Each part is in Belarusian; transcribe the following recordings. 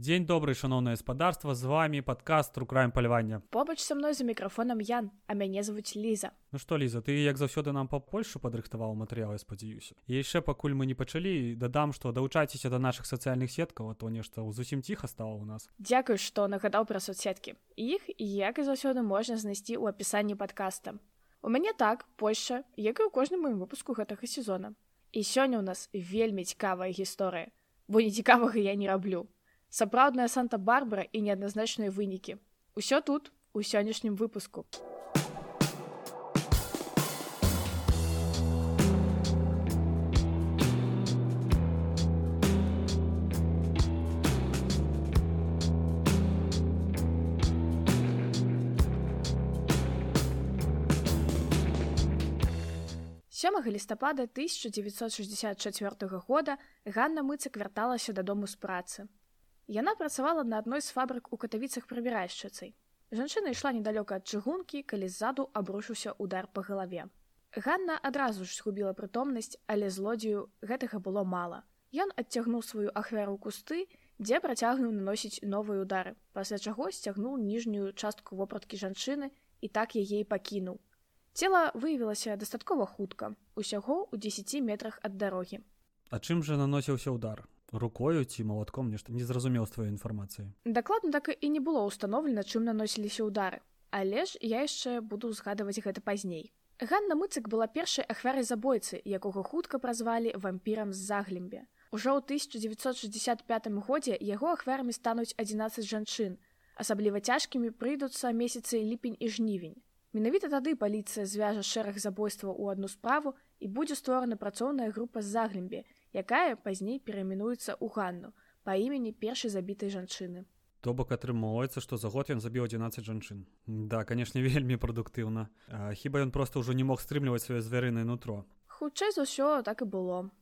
Дзень добрый шаноўнае гаспадарства з вами падкаст рукраем палявання Побач са мной за мікрафонам Ян, а мяне завуць Ліза. Ну што ліза ты як заўсёды нам па Польшу падрыхтаваў матэрыялы спадзяюся і яшчэ пакуль мы не пачалі дадам што далучайцеся да нашых сацыяльных сеткаў а то нешта зусім ціха стала ў нас Дзякуй, што нагадаў пра соцсеткі. Іх, як і заўсёды можна знайсці ў апісанні падкаста. У мяне так, Польша, як і ў кожным маім выпуску гэтага сезона. І сёння ў нас вельмі цікавая гісторыя, бо нецікавага я не раблю. Сапраўдная Санта-Барбара і неадназначныя вынікі. Усё тут у сённяшнім выпуску. Сёмага лістапада 1964 года Ганна Мыцак вярталася дадому з працы. Яна працавала на адной з фабрык у катавіцах прыбіральшчыцай. Жанчына ішла недалёка ад чыгункі, калі ззаду абрушыўся удар па галаве. Ганна адразу ж згубіла прытомнасць, але злодзею гэтага было мала. Ён адцягнуў сваю ахвяру кусты, дзе працягнуў наносіць новыя удары, пасля чаго сцягнуў ніжнюю частку вопраткі жанчыны і так яе і пакінуў. Цела выявілася дастаткова хутка, усяго ў 10 метрах ад дарогі. А чым жа наносіўся удар рукою ці малатком нешта не зразумеў з тваёй інфармацыі Дакладна так і не было ўстаноўлена, чым наносіліся ўдары. Але ж я яшчэ буду згадваць гэта пазней. Ганна Мыцык была першай ахвярай забойцы, якога хутка празвалі вампірам з заглембе. Ужо ў 1965 годзе яго ахвярамі стануць 11 жанчын. Асабліва цяжкімі прыйдуцца месяцы ліпень і жнівень. Менавіта тады паліцыя звяжа шэраг забойстваў у адну справу і будзе створана працоўная група з заглембе, якая пазней перайменуецца ў ганну па імені першай забітай жанчыны. То бок атрымоўваецца што за год ён забіў 11 жанчын да канешне вельмі прадуктыўна хіба ён проста ўжо не мог стрымліваць сваё звярынае нутро Хутчэй за ўсё так і было.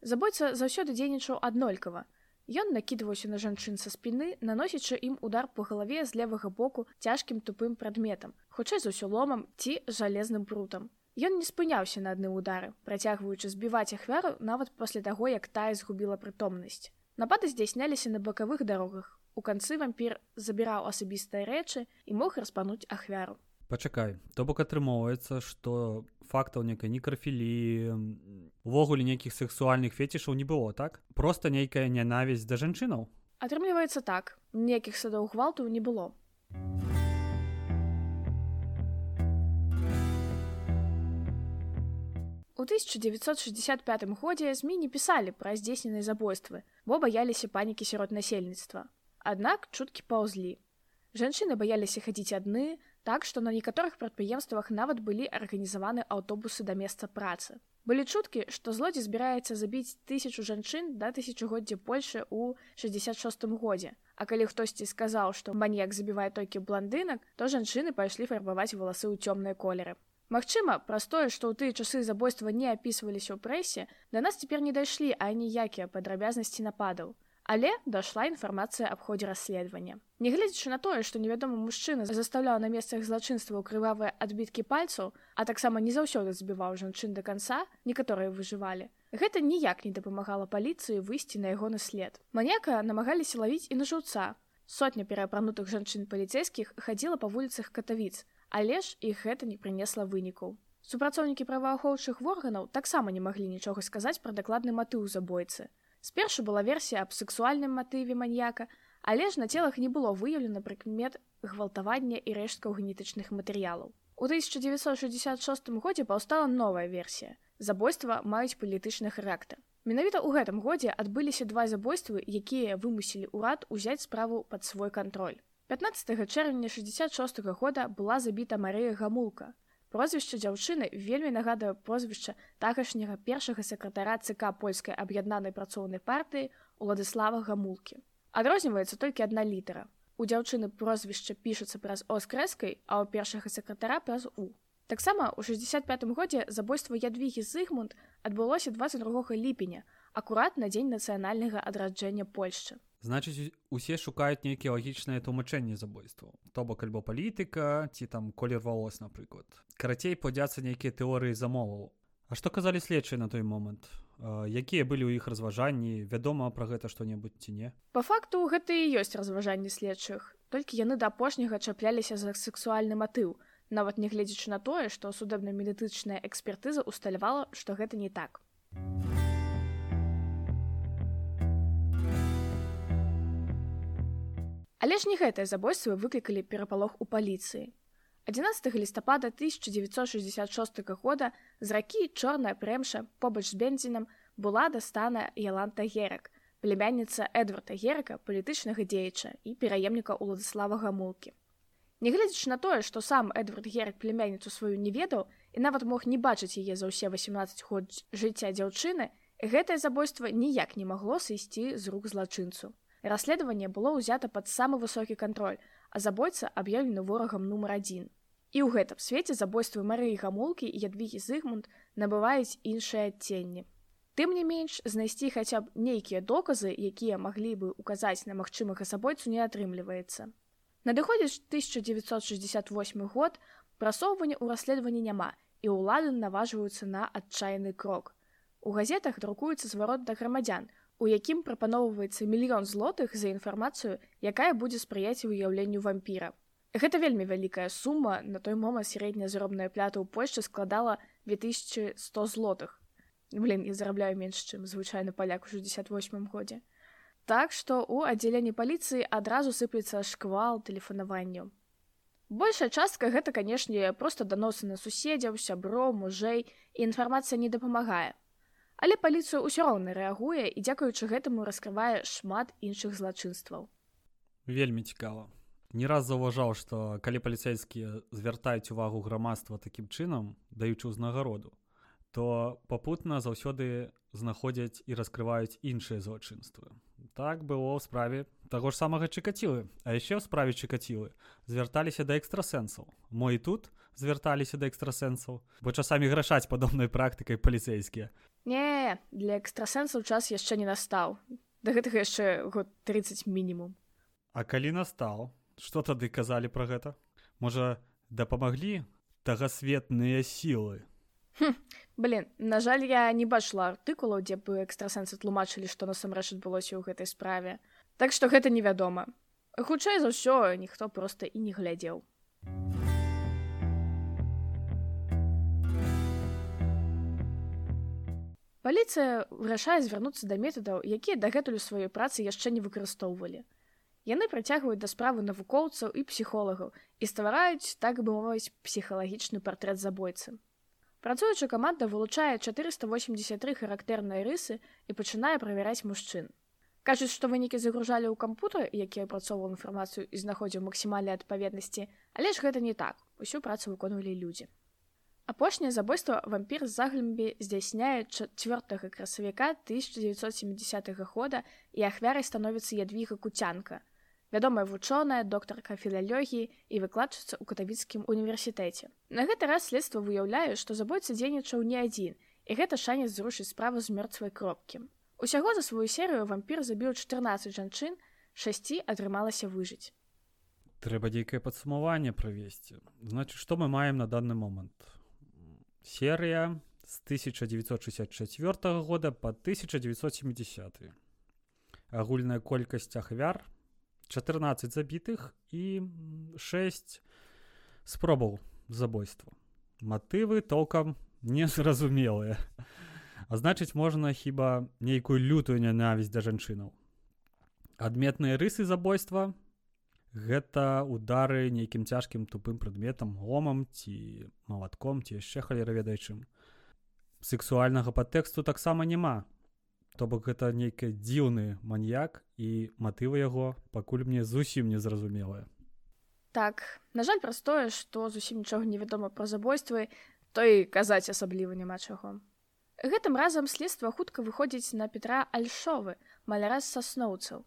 Забойца заўсёды дзейнічаў аднолькава. Ён накідваўся на жанчын са спіны, наносячы ім удар па галаве з левага боку цяжкім тупым прадметам, хутчэй за ўсё ломам ці жалезным прутам. Ён не спыняўся на адным удары, працягваючы збіваць ахвяру нават пасля таго, як тая згубіла прытомнасць. Напады здзяйсняліся на бакавых дарогах. У канцы вампір забіраў асабістыя рэчы і мог распануць ахвяру. пачакай то бок атрымоўваецца што фактаў некай некрафілі увогуле нейкіх сексуальных фетішаў не было так просто нейкая нянавісць да жанчынаў Атрымліваецца так, ніякіх садоў гвалту не было. У 1965 годзе ЗМі не пісалі пра здзейсненыя забойствы, бо баяліся панікі сярод насельніцтва. Аднак чуткі паўзлі. Жанчыны баяліся хадзіць адны, так што на некаторых прадпрыемствах нават былі арганізаваны аўтобусы да месца працы. Былі чуткі, што злодзей збіраецца забіць тысячу жанчын да тысячагоддзя Польшы ў 66 годзе. А калі хтосьці сказаў, што маньяк забівае толькі бландынак, то жанчыны пайшлі фарбаваць валасы ў цёмныя колеры. Магчыма, праз тое, што ў тыя часы забойства не апісваліся ў прэсе, да нас цяпер не дайшлі аніякія падрабязнасці нападаў. Але дайшла інфармацыя аб ходзе расследавання. Нягледзячы на тое, што невядомы мужчына застаўляў на месцах злачынства крывавыя адбіткі пальцаў, а таксама не заўсёды збіваў жанчын да канца, некаторыя выжывалі. Гэта ніяк не дапамагала паліцыі выйсці на ягоны след. Маняка намагаліся лавіць і на жыўца. Сотня пераапранутых жанчын паліцейскіх хадзіла па вуліцах катавіц, але ж іх гэта не прынесла вынікаў. Супрацоўнікі праваахоўчых органаў таксама не маглі нічога сказаць пра дакладны матыў забойцы. Спершу была версія аб сексуальным матыве маньяка, але ж на целах не было выяўлена прыкмет гвалтавання і рэшткаў генетычных матэрыялаў. У 1966 годзе паўстала новая версія. Забойства маюць палітычны характар. Менавіта ў гэтым годзе адбыліся два забойствы, якія вымусілі ўрад узяць справу пад свой кантроль. 15 чэрвеня 66 -го года была забіта Марыя Гамулка. Прозвішча дзяўчыны вельмі нагадае прозвішча тагашняга першага сакратара ЦК польскай аб'яднанай працоўнай партыі Уладыслава Гамулкі. Адрозніваецца толькі адна літара. У дзяўчыны прозвішча пішацца праз оскрэскай, а ў першага сакратара праз у. Таксама ў 65 годзе забойства ядвігі Зыгмунд адбылося 22 ліпеня, акурат на дзень нацыянальнага адраджэння Польшчы. Значыць усе шукаюць нейкія лагічныя тлумачэнні забойстваў то бок альбо палітыка ці там колер валос напрыклад. Карацей плодзяцца нейкія тэорыі замоваў. А што казалі следчыя на той момант? Якія былі ў іх разважанні? Вядома пра гэта што-небудзь ці не? По факту гэта і ёсць разважанні следчых. Толькі яны да апошняга чапляліся за сексуальны матыў нават нягледзячы на тое што судебна-медытычная экспертыза усталявала што гэта не так але ж не гэтыя забойствы выклікалі перапалох у паліцыі 11 лістапада 1966 года з ракі чорная прэмша побач з бензінам была дастана яланта герак племянніца эдварда герка палітычнага дзеяча і пераемніка уладыслава гамулкі нягледзячы на тое што сам эдвард герак племянніцу сваю не ведаў і нават мог не бачыць яе за ўсе 18 год жыцця дзяўчыны гэтае забойства ніяк не магло сысці з рук злачынцу расследаванне было ўзята пад самы высокі кантроль а забойца аб'яўлены ворагам нумар адзін і ў гэтым свеце забойствы марыі гамулкі і ядвігі зыгмунд набываюць іншыя адценні. Тым не менш знайсці хаця б нейкія доказы якія маглі бы указаць на магчымага забойцу не атрымліваецца. Надыходзіць 1968 год прасоўвання ў расследаванні няма і ўлады наважваюцца на адчайны крок. У газетах друкуецца зварот да грамадзян у якім прапаноўваецца мільён злотых за інфармацыю якая будзе спрыяць выяўленню вампіра Гэта вельмі вялікая сума на той момант сярэдняя заробная плята ў Польшчы складала 2100 злотых. Блін я зарабляю менш, чым звычайны паляк у 68 годзе. Так што ў аддзяленні паліцыі адразу сыплецца шквал тэлефанаванню. Большая частка гэта, канешне, проста даносы на суседзяў, сябро, мужэй і інфармацыя не дапамагае. Але паліцыю ўсё роўна рэагуе і дзякуючы гэтаму раскрывае шмат іншых злачынстваў. Вельмі цікава. Не раз заўважаў што калі паліцейскія звяртаюць увагу грамадства такім чынам даючы ўзнагароду то папутна заўсёды знаходзяць і раскрываюць іншыя злачынствы. Так было ў справе таго ж самага чакацілы а яшчэ ў справе чакацілы звярталіся да экстрасэнсаў. Мой тут звярталіся да экстрасэнсаў бо часамі грашаць падобнай практыкай паліцейскія не для экстрасэнсаў час яшчэ не настаў. Да гэтага яшчэ год 30 мінімум. А калі настаў что тады казалі пра гэта? Можа дапамаглі тагасветныя сілы? Блин на жаль я не бачыла артыкулаў дзе бы экстрасэнсы тлумачылі што насамрэч адбылося ў гэтай справе. Так што гэта невядома. Хутчэй за ўсё ніхто проста і не глядзеў паліцыя вырашае звярнуцца да метадаў якія дагэтуль у сваёй працы яшчэ не выкарыстоўвалі Яны працягваюць да справы навукоўцаў і псіхолагаў і ствараюць так бы мовіць псіхалагічны партрэт забойцы. Працуючы каманда вылучае 483 характэрныя рысы і пачынае правяраць мужчын. Кажуць, што вынікі загружалі ў кампутар, які апрацоўваў інфармацыю і знаходзіў максімальнай адпаведнасці, але ж гэта не так. Усю працу выконвалі людзі. Апошняе забойства вампір з заглембі здзяйсняе 4 красавіка 1970 года і ахвярай становіцца ядвіга куцянка, вядомая вучоная доктарка філалёгіі і выкладчыцца ў катавіцкім універсітэце. На гэты раз следства выяўляю, што забойца дзейнічаў не адзін і гэта шанец зрушыць справу з мёртвай кропкі. Усяго за сваю серыю вампір забіў 14 жанчын, шасці атрымалася выжыць. Трэба нейкае падсумаванне правесці. Значыць, што мы маем на данный момант. Серыя з 1964 года по 1970. Агульная колькасць ахвяр 14 забітых і 6 спробаў забойства. Матывы толкам незразумелыя. А значыць, можна хіба нейкую лютую нянавісць да жанчынаў. Адметныя рысы забойства гэта удары нейкім цяжкім тупым прадметам гомам ці малатком ці яшчэ халера ведаючым. Сексуальнага падтэксту таксама няма. То бок гэта нейкі дзіўны маньяк і матывы яго пакуль мне зусім незразумелая так на жаль праз тое што зусім нічога невядома пра забойствы то і казаць асабліва няма чаго. Гэтым разам следства хутка выходзіць на петра альшовы маляра з сасноўцаў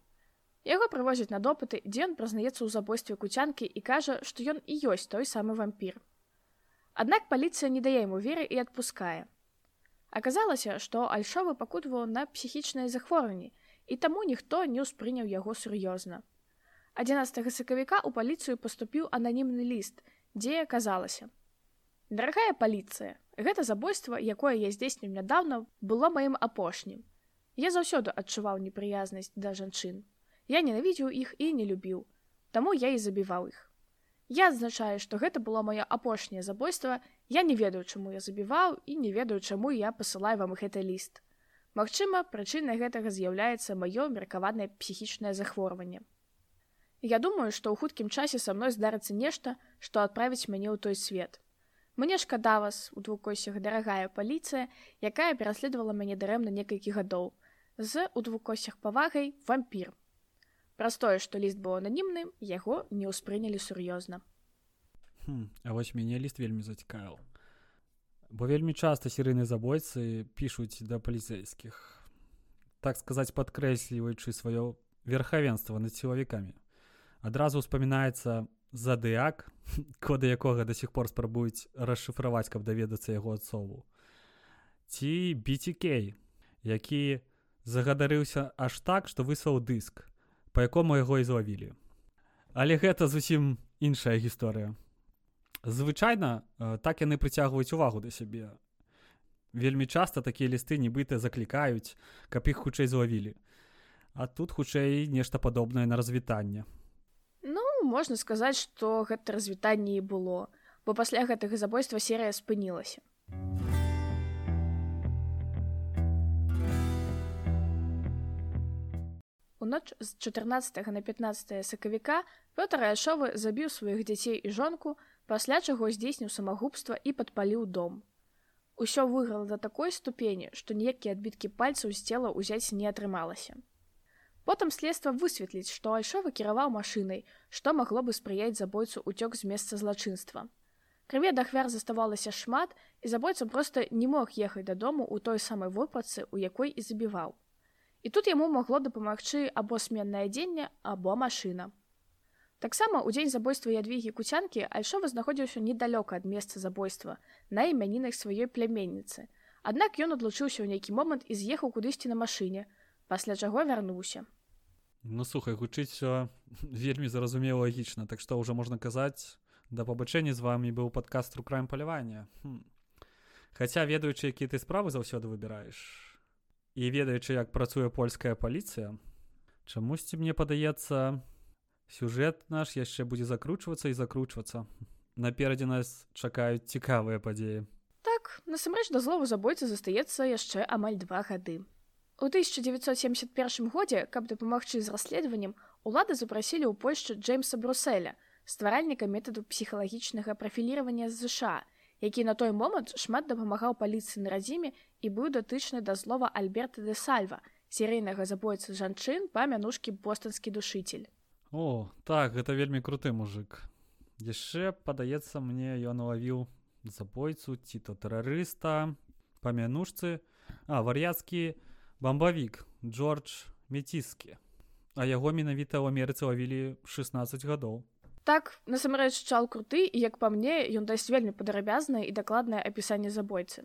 яго прывозяць на допыты дзе ён прызнаецца ў забойстве куцянкі і кажа што ён і ёсць той самы вампір аднак паліцыя не дае яму веры і адпускае Аказалася, што альшовы пакутваў на псіхічнае захворванні, і таму ніхто не ўспрыняў яго сур'ёзна. 11 сакавіка ў паліцыю паступіў ананімны ліст, дзе аказалася: Дарагая паліцыя, Гэта забойства, якое я здзейсню нядаўна, было маім апошнім. Я заўсёды адчуваў непрыязнасць да жанчын. Я ненавідзеў іх і не любіў, таму я і забіваў іх. Я адзначаю, што гэта было маё апошняе забойства. Я не ведаю, чаму я забіваў і не ведаю, чаму я пасылаю вам гэты ліст. Магчыма, прычынай гэтага з'яўляецца маё меркаванае псіхічнае захворванне. Я думаю, што ў хуткім часе са мной здарыцца нешта, што адправіць мяне ў той свет. Мне шкада вас у двукосях дарагая паліцыя, якая пераследавала мяне дарэмна некалькі гадоў. З у двукосях павагай вампір. Праз тое, што ліст быў ананімным, яго не ўспрынялі сур'ёзна. Хм, а вось мяне ліст вельмі зацікавіў. Бо вельмі часта серыйныя забойцы пішуць да паліцэйскіх. Так сказаць, падкрэсліваючы сваё верхавенства над сілавікамі. Адразу ўспамінаецца задыяк, коды якога да сих пор спрабуюць расшыфраваць, каб даведацца яго адсову. Ці BTK, які загадарыўся аж так, што высаў дыск по якому яго і злавілі. Але гэта зусім іншая гісторыя. Звычайна так яны прыцягваюць увагу да сябе. Вельмі часта такія лісты нібыта заклікаюць каб іх хутчэй злавілі. А тут хутчэй нешта падобнае на развітанне. Ну можна сказаць што гэта развітанне і было бо пасля гэтага забойства серыя спынілася ноч з 14 на 15 сакавіка Пётр Яшовы забіў сваіх дзяцей і жонку, пасля чаго здзейсніў самагубства і падпаліў дом. Усё выйграла да такой ступені, што ніякія адбіткі пальцаў з цела ўзяць не атрымалася. Потым следства высветліць, што Альшова кіраваў машынай, што магло бы спрыяць забойцу ўцёк з месца злачынства. Крыве дахвяр заставалася шмат, і забойца проста не мог ехаць дадому ў той самай вопратцы, у якой і забіваў. І тут яму магло дапамагчы або сменнае адзенне або машына. Таксама ў дзень забойства ядвігі куцянкі Альшова знаходзіўся недалёка ад месца забойства на імянінах сваёй пляменніцы. Аднак ён адлучыўся ў нейкі момант і з'ехаў кудысьці на машыне, пасля чаго вярнуўся. Ну слухай гучыць все вельмі зразумела лагічна, так што ўжо можна казаць, да пабачэння з вами быў падкаст у краем палявання. Хм. Хаця ведаючы, які ты справы заўсёды выбіраеш і ведаючы як працуе польская паліцыя чамусьці мне падаецца сюжэт наш яшчэ будзе закручвацца і закручвацца. Наперадзе нас чакаюць цікавыя падзеі. Так насамрэч да злову забойцы застаецца яшчэ амаль два гады. У 1971 годзе каб дапамагчы з расследаваннем улады запрасілі ў польшчы джеймса бруселя стваральніка метаду псіхалагічнага прафіліравання з ЗША які на той момант шмат дапамагаў паліцыі на радзіме і быў датычны да слова альберта де сальва серыйнага забойцы жанчын па мянушкі бостанскі душитель о так гэта вельмі круты мужик яшчэ падаецца мне ён улавіў забойцу ці то тэрарыста па мянушцы. А вар'яцкі бамбавік джордж меціскі а яго менавіта ў амерыцы лавілі 16 гадоў Так, насамрэч чал круты і як па мне ён дасць вельмі падрабязнае і дакладнае апісанне забойцы.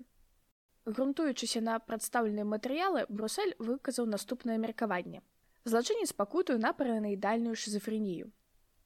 Грунтуючыся на прадстаўленыя матэрыялы Брусель выказаў наступнае меркаванне. Злачынец пакутую на паранаідальную шизофренію.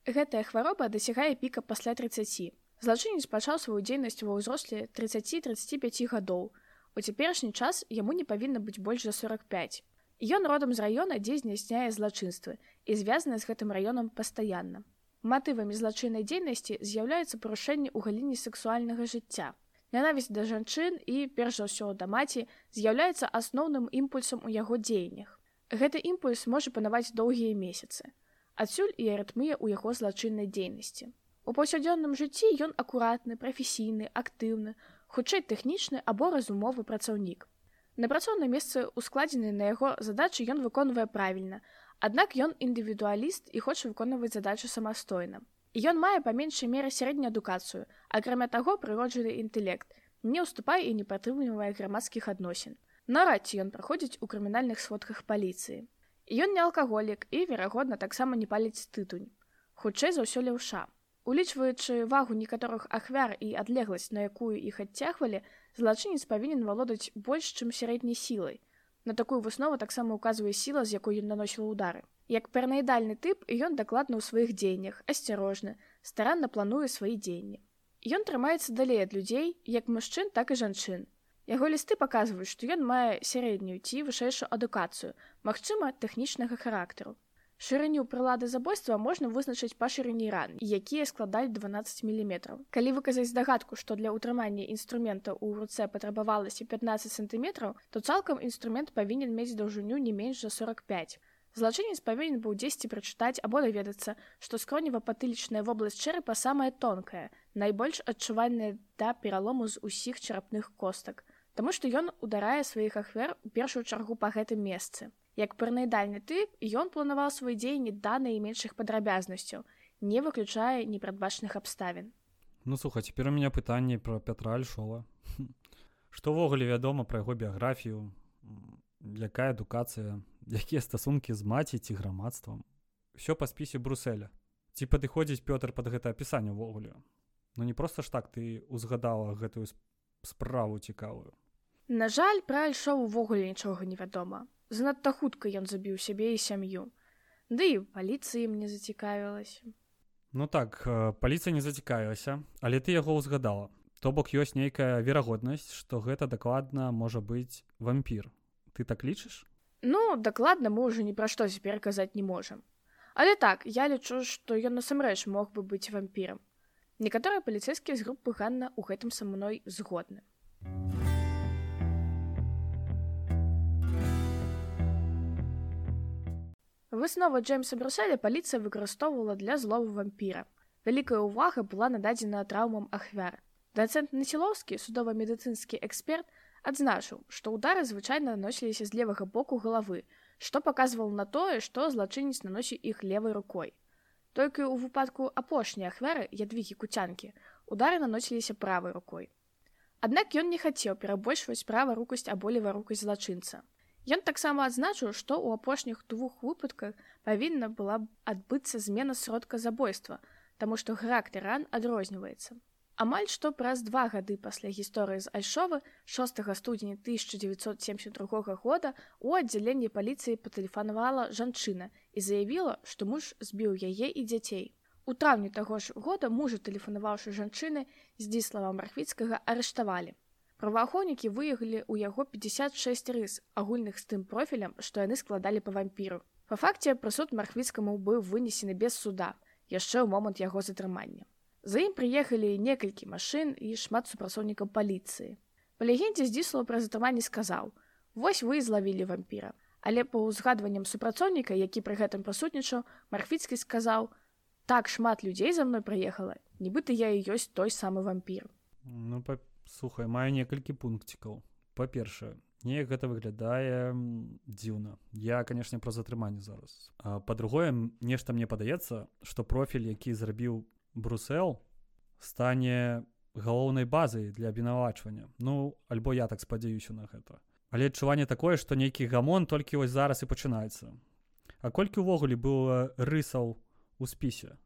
Гэтая хвароба дасягае піка пасля 30. Злачынец пачаў сваю дзейнасць ва ўзросле 30-35 гадоў. У цяперашні час яму не павінна быць больш за 45. Ён родам з раёна, дзе знясняе злачынствы і звязаны з гэтым раёнам пастаянна. Матывамі злачыннай дзейнасці з'яўляюцца парушэнні ў галіне сексуальнага жыцця. Нянавісць да жанчын і перш за ўсё да маці з'яўляецца асноўным імпульсам у яго дзеяннях. Гэты імпульс можа панаваць доўгія месяцы. Адсюль і арытмія ў яго злачыннай дзейнасці. У паўсядзённым жыцці ён акуратны, прафесійны, актыўны, хутчэй тэхнічны або разумовы працаўнік. На працоўным месцы ускладзены на яго задачы ён выконвае правільна, Аднак ён індывідуаліст і хоча выконваць задачу самастойна. Ён мае па меншай меры сярэднюю адукацыю, акрамя таго прыроджаны інтэлект, не ўступае і не падтрымлівае грамадскіх адносін. Нарадці ён праходзіць у крымінальных сводках паліцыі. Ён не алкаголік і, верагодна, таксама не паліць тытунь. Хутчэй за ўсё леўша. Улічваючы вагу некаторых ахвяр і адлегласць, на якую іх адцягвалі, злачынец павінен валодаць больш, чым сярэдняй сілай, На такую выснову таксама ўказвае сіла, з якой ён наносіла ўдары. Як паранаідальны тып ён дакладна ў сваіх дзеяннях, асцярожны, старанна плануе свае дзеянні. Ён трымаецца далей ад людзей, як мужчын, так і жанчын. Яго лісты паказваюць, што ён мае сярэднюю ці вышэйшую адукацыю, магчыма, тэхнічнага характару. Шырыню прылады забойства можна вызначыць па шырыні ран, якія складалі 12 мм. Калі выказаць здагадку, што для ўтрымання інструмента ў руцэ патрабавалася 15 сантиметраў, то цалкам інструмент павінен мець даўжыню не менш за 45. Злачынец павінен быў дзесьці прачытаць або даведацца, што скронева-патылічная вобласць чэрапа самая тонкая, найбольш адчувальная да пералому з усіх чарапных костак, Таму што ён ударае сваіх ахвер у першую чаргу па гэтым месцы. Як паранаідальны тып, ён планаваў свае дзеянні да найменшых падрабязнасцяў, не выключае непрадбачных абставін. Ну слухай, цяпер у меня пытанне пра Пятра Альшова. Што ўвогуле вядома пра яго біяграфію, якая адукацыя, якія стасункі з маці ці грамадствам. Усё па спісе Бруселя. Ці падыходзіць Пётр пад гэта апісанне ўвогуле. Ну не проста ж так ты узгадала гэтую справу цікавую. На жаль, пра альшоў увогуле нічога не вядома. Занадта хутка ён забіў сябе і сям'ю. Ды і паліцыі мне зацікавілася. Ну так, паліцыя не зацікавілася, але ты яго ўзгадала. То бок ёсць нейкая верагоднасць, што гэта дакладна можа быць вампір. Ты так лічыш? Ну, дакладна мы ўжо ні пра што цяпер казаць не можам. Але так, я лічу, што ён насамрэч мог бы быць вампірам. Некаторыя паліцэйскія з групы Ганна ў гэтым са мной згодны. Выснова Джеймса Бруселя паліцыя выкарыстоўвала для злову вампіра. Вялікая ўвага была нададзена траўмам ахвяр. Дацэнт Насілоўскі, судова-медыцынскі эксперт, адзначыў, што ўдары звычайна наносіліся з левага боку галавы, што паказвала на тое, што злачынец наносіць іх левай рукой. Толькі ў выпадку апошняй ахвяры ядвігі куцянкі удары наносіліся правай рукой. Аднак ён не хацеў перабольшваць права рукасць або леварукасць злачынца. Ён таксама адзначыў, што ў апошніх двух выпадках павінна была адбыцца змена сродка забойства, таму што характер ран адрозніваецца. Амаль што праз два гады пасля гісторыі з Альшовы 6 студзеня 1972 года у аддзяленні паліцыі патэлефанавала жанчына і заявіла, што муж збіў яе і дзяцей. У траўні таго ж года мужа тэлефанаваўшы жанчыны з дзіслава мархвіцкага арыштавалі. Праваахоўнікі выехалі ў яго 56 рыс агульных з тым профілем, што яны складалі па вампіру. Па факце прысуд мархвіцкаму быў вынесены без суда яшчэ ў момант яго затрымання. За ім прыехалі некалькі машын і шмат супрацоўнікаў паліцыі. Па легендзе здзіслаў пра затрыманне сказаў: « Вось вы злавілі вампіра. Але па ўзгадванням супрацоўніка, які пры гэтым прысутнічаў, Марфіцкі сказаў: « Так шмат людзей за мной прыехала, нібыта я і ёсць той самы вампір. Ну па... слухай, маю некалькі пункцікаў. Па-першае, неяк гэта выглядае дзіўна. Я, канешне, пра затрыманне зараз. Па-другое, нешта мне падаецца, што профіль, які зрабіў брусел стане галоўнай базай для абвінавачвання ну альбо я так спадзяюся на гэта але адчуванне такое што нейкі гамон толькі вось зараз і пачынаецца а колькі ўвогуле было рысаў у спісе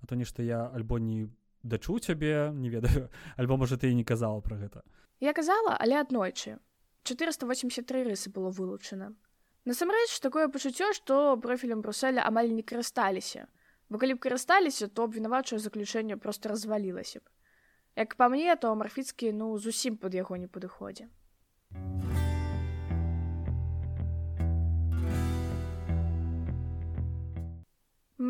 а то нешта я альбо не дачу цябе не ведаю альбо можа ты і не казала пра гэта. Я казала але аднойчы. 483 рысы было вылучана. Насамрэч такое пачуццё што профілем бруселя амаль не карысталіся. Бо калі б карысталіся то абвінавачае заключэнне просто развалілася б. Як па мне то марфіцкі ну зусім пад яго не падыходзе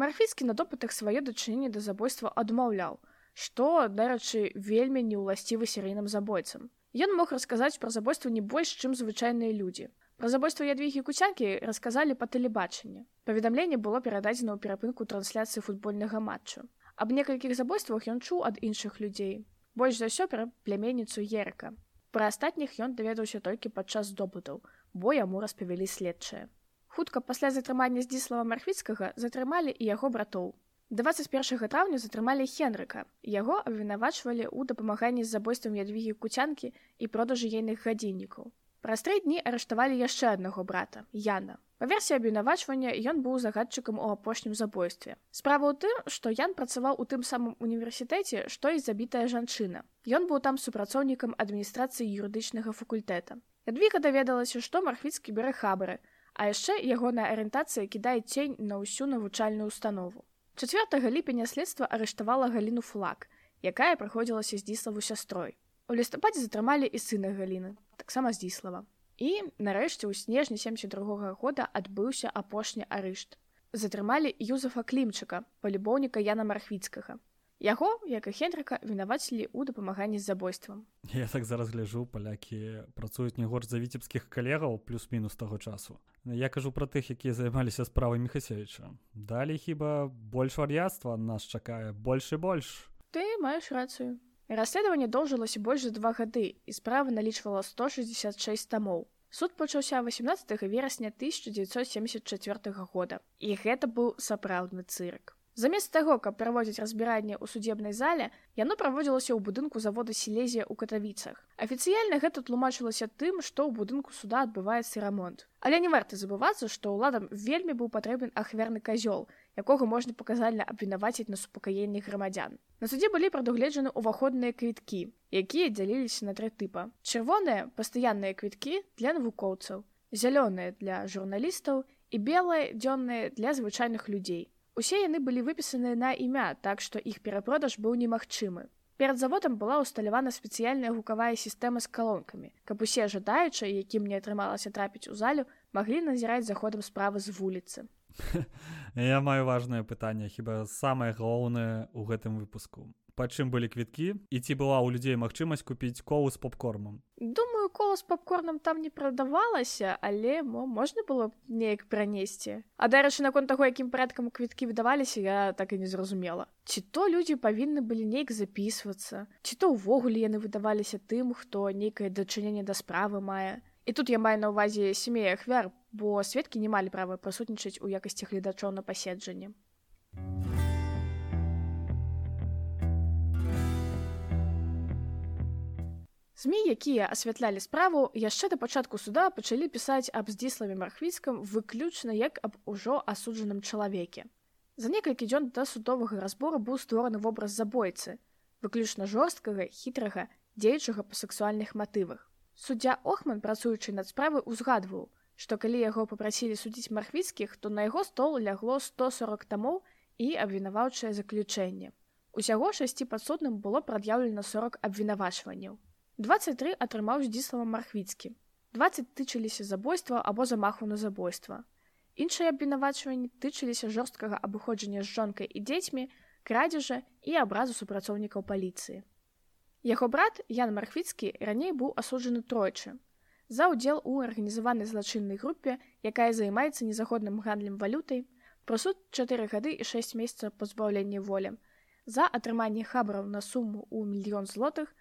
марфіцкі на допытах сваё дачыненне да забойства адмаўляў што дарэчы вельмі неўласцівы серыйным забойцам ён мог расказаць пра забойства не больш чым звычайныя людзі Пра забойства ядвігі куцянкі расказалі па тэлебачанні. Паведамленне было перададзена ў перапынку трансляцыі футбольнага матчу. Аб некалькіх забойствах ён чуў ад іншых людзей. Больш за ўсё пра пляменніцу Ерка. Пра астатніх ён даведаўся толькі падчас здобытаў, бо яму распавялі следчыя. Хутка пасля затрымання здзіслава мархвіцкага затрымалі і яго братоў. 21 траўня затрымалі Хенрыка. Яго абвінавачвалі ў дапамаганні з забойствам ядвігі куцянкі і продажы ейных гадзіннікаў. Праз тры дні арыштавалі яшчэ аднаго брата Яна. Па версіі абвінавачвання ён быў загадчыкам у апошнім забойстве. Справа ў тым, што Ян працаваў у тым самым універсітэце, што і забітая жанчына. Ён быў там супрацоўнікам адміністрацыі юрыдычнага факультэта. Ядвіка даведалася, што мархвіцкі бярэ хабары, а яшчэ ягоная арыентацыя кідае цень на ўсю навучальную установу. 4 ліпеня следства арыштавала галіну флаг, якая прыходзілася здзіславу сястрой. У лістападзе затрымалі і сына галіны, таксама здзіслава. І нарэшце ў снежні 72 года адбыўся апошні арышт. Затрымалі Юзафа клімчыка, палюбоўніка Яна мархвіцкага. Яго, як і Хендрыка вінавацілі ў дапамаганні з забойствам. Я так зараз гляжу палякі працуюць не горш за віцебскіх калегаў плюс-мінус таго часу. Я кажу пра тых, якія займаліся справай Мехасевіча. Далей хіба больш вар'яцтва нас чакае больш і больш. Ты маеш рацыю. Расследаванне доўжылася больш за два гады і справа налічвала 166 тамоў. Суд пачаўся 18 верасня 1974 года і гэта быў сапраўдны цырк. Замест таго, каб праводзіць разбіранне ў судебнай зале, яно праводзілася ў будынку завода селезія ў катавіцах. Афіцыяльна гэта тлумачылася тым, што ў будынку суда адбываецца рамонт. Але не варта забывацца, што ўладам вельмі быў патрэбен ахверны казёл, якога можна паказальна абвінаваціць на супакаенні грамадзян. На судзе былі прадугледжаны ўваходныя квіткі, якія дзяліліся на тры тыпа. Чырвоныя пастаянныя квіткі для навукоўцаў, зялёныя для журналістаў і белыя дзённыя для звычайных людзей. Усе яны былі выпісаны на імя, так што іх перапродаж быў немагчымы. Перад заводам была ўсталявана спецыяльная гукавая сістэма з калонкамі, каб усе жадаючыя, якім не атрымалася трапіць у залю, маглі назіраць заходам справы з вуліцы. Я маю важнае пытанне, хіба самае галоўнае ў гэтым выпуску па чым былі квіткі і ці была ў людзей магчымасць купіць колу з попкормам. Думаю кола з попкорнам там не прадавалася але мо можна было неяк пранесці. А дарэчы наконт таго якім парадкам квіткі выдаваліся я так і не зразумела. Ці то людзі павінны былі нейк записывацца ці то ўвогуле яны выдаваліся тым хто нейкае дачыненне да справы мае. І тут я маю на ўвазе семей ахвяр бо сведкі не малі права прысутнічаць у якасці гледачоў на паседжанні СМ, якія асвятлялі справу яшчэ да пачатку суда пачалі пісаць аб здзіславе мархвіцкам выключна як аб ужо асуджаным чалавеке. За некалькі дзён да судовага разбору быў створаны вобраз забойцы, выключна жорсткага, хітрага, дзеючага па сексуальных матывах. Суддзя Охман, працуючы над справы, узгадваў, што калі яго папрасілі судзіць мархвіцкіх, то на яго стол лягло 140 тамоў і абвінаваўчае заключэнне. Усяго шасці падсудным было прад'яўлена 40 абвінавачванняў. 23 атрымаў здзіслава мархвіцкі 20 тычыліся забойства або замаху на забойства. Іншыя абвінавачванні тычыліся жорсткага абыходжання з жонкай і дзецьмі крадзежа і абразу супрацоўнікаў паліцыі. Яго брат ян мархвіцкі раней быў асуджаны тройчы. За ўдзел у арганізаванай злачыннай групе якая займаецца незаходным гандлем валютай прасуд 4 гады і 6 месяцаў пазбаўлення волі. За атрыманне хабраў на суму ў мільён злотых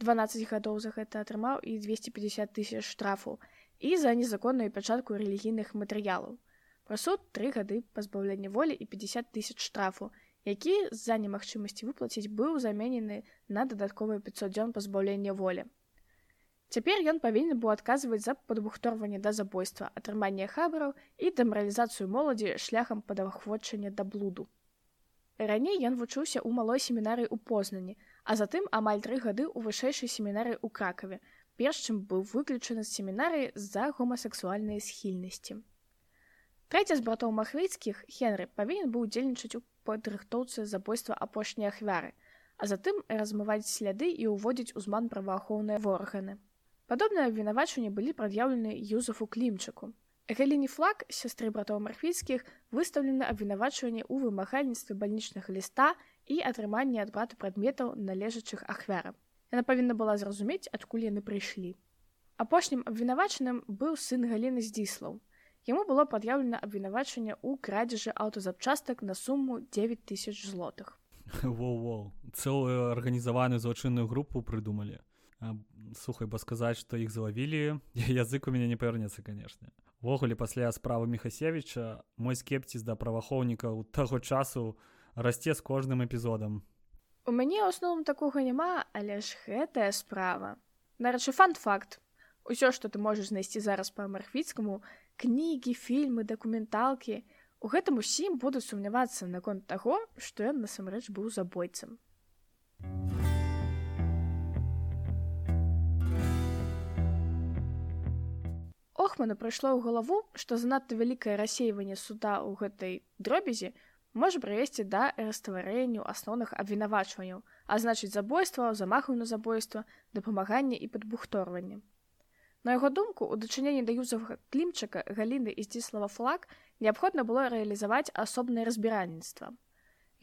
12 гадоў за гэта атрымаў і 250 тысяч штрафу і за незаконную пячатку рэлігійных матэрыялаў. Прасуд тры гады пазбаўлення волі і 50 тысяч штрафу, які з-за немагчымасці выплаціць быў заменены на дадатковыя 500 дзён пазбаўлення волі. Цяпер ён павінен быў адказваць за падбухторванне да забойства, атрымання хабараў і дэмаралізацыю моладзі шляхам падахвочання да блуду. Раней ён вучыўся ў малой семінарыі ў познані, а затым амаль тры гады ў вышэйшай семінары ў кракаве, перш чым быў выключаны з семінарыі з-за гомасексуальнай схільнасці. Трэця з братоў махвіцкіх Хенры павінен быў удзельнічаць у падрыхтоўцы забойства апошняй ахвяры, а затым размываць сляды і ўводзіць узман праваахоўныя ворганы. Падобныя абвінавачванні былі прад'яўлены Юзафу клімчыку. Галіне флаг сястры братоў мархвіцкіх выстаўлена абвінавачванне ў вымагальніцтве бальнічнага ліста і атрыманне ад брата прадметаў належачых ахвярам. Яна павінна была зразумець, адкуль яны прыйшлі. Апошнім абвінавачаным быў сын галіны здзіслаў. Яму было пад'яўлена абвінавачанне ў крадзежы аўтазапчастак на суму 9000 злотых. Воу-воу, цэлую арганізаваную злачынную групу прыдумалі. Сухай ба сказаць, што іх злавілі, язык у мяне не павернецца, канешне. Ввогуле пасля справы Мехасевіча мой скепціс да праваахоўнікаў таго часу, расце з кожным эпізодам. У мяне ў асноўным такога няма, але ж гэтая справа. Нарэчы фан-факт. Усё, што ты можаш знайсці зараз па марфіцкаму, кнігі, фільмы, дакументалкі, у гэтым усім буду сумнявацца наконт таго, што ён насамрэч быў забойцам. Охману прыйшло ў галаву, што занадта вялікае рассейванне суда ў гэтай дробязі можа прывесці да растварэнню асноўных абвінавачванняў, а значыць забойства, замаху на забойства, дапамагання і падбухторвання. На яго думку, у дачыненні да юзавага клімчака галіны і здзіслава флаг неабходна было рэалізаваць асобнае разбіральніцтва.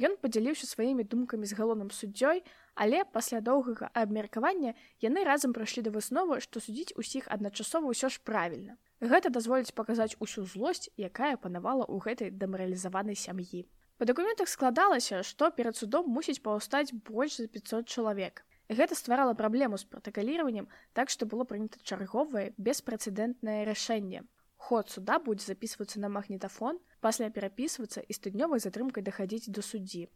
Ён падзяліўся сваімі думкамі з галоўным суддзёй, але пасля доўгага абмеркавання яны разам прыйшлі да высновы, што судзіць усіх адначасова ўсё ж правільна. Гэта дазволіць паказаць усю злосць, якая панавала ў гэтай дэмаралізаванай сям'і. Па дакументах складалася, што перад судом мусіць паўстаць больш за 500 чалавек. Гэта стварала праблему з пратакаліраваннем, так што было прынята чарговае беспрэцэдэнтнае рашэнне. Ход суда будзе запісвацца на магнітафон, пасля перапісвацца і з тыднёвай затрымкай дахадзіць да суддзі.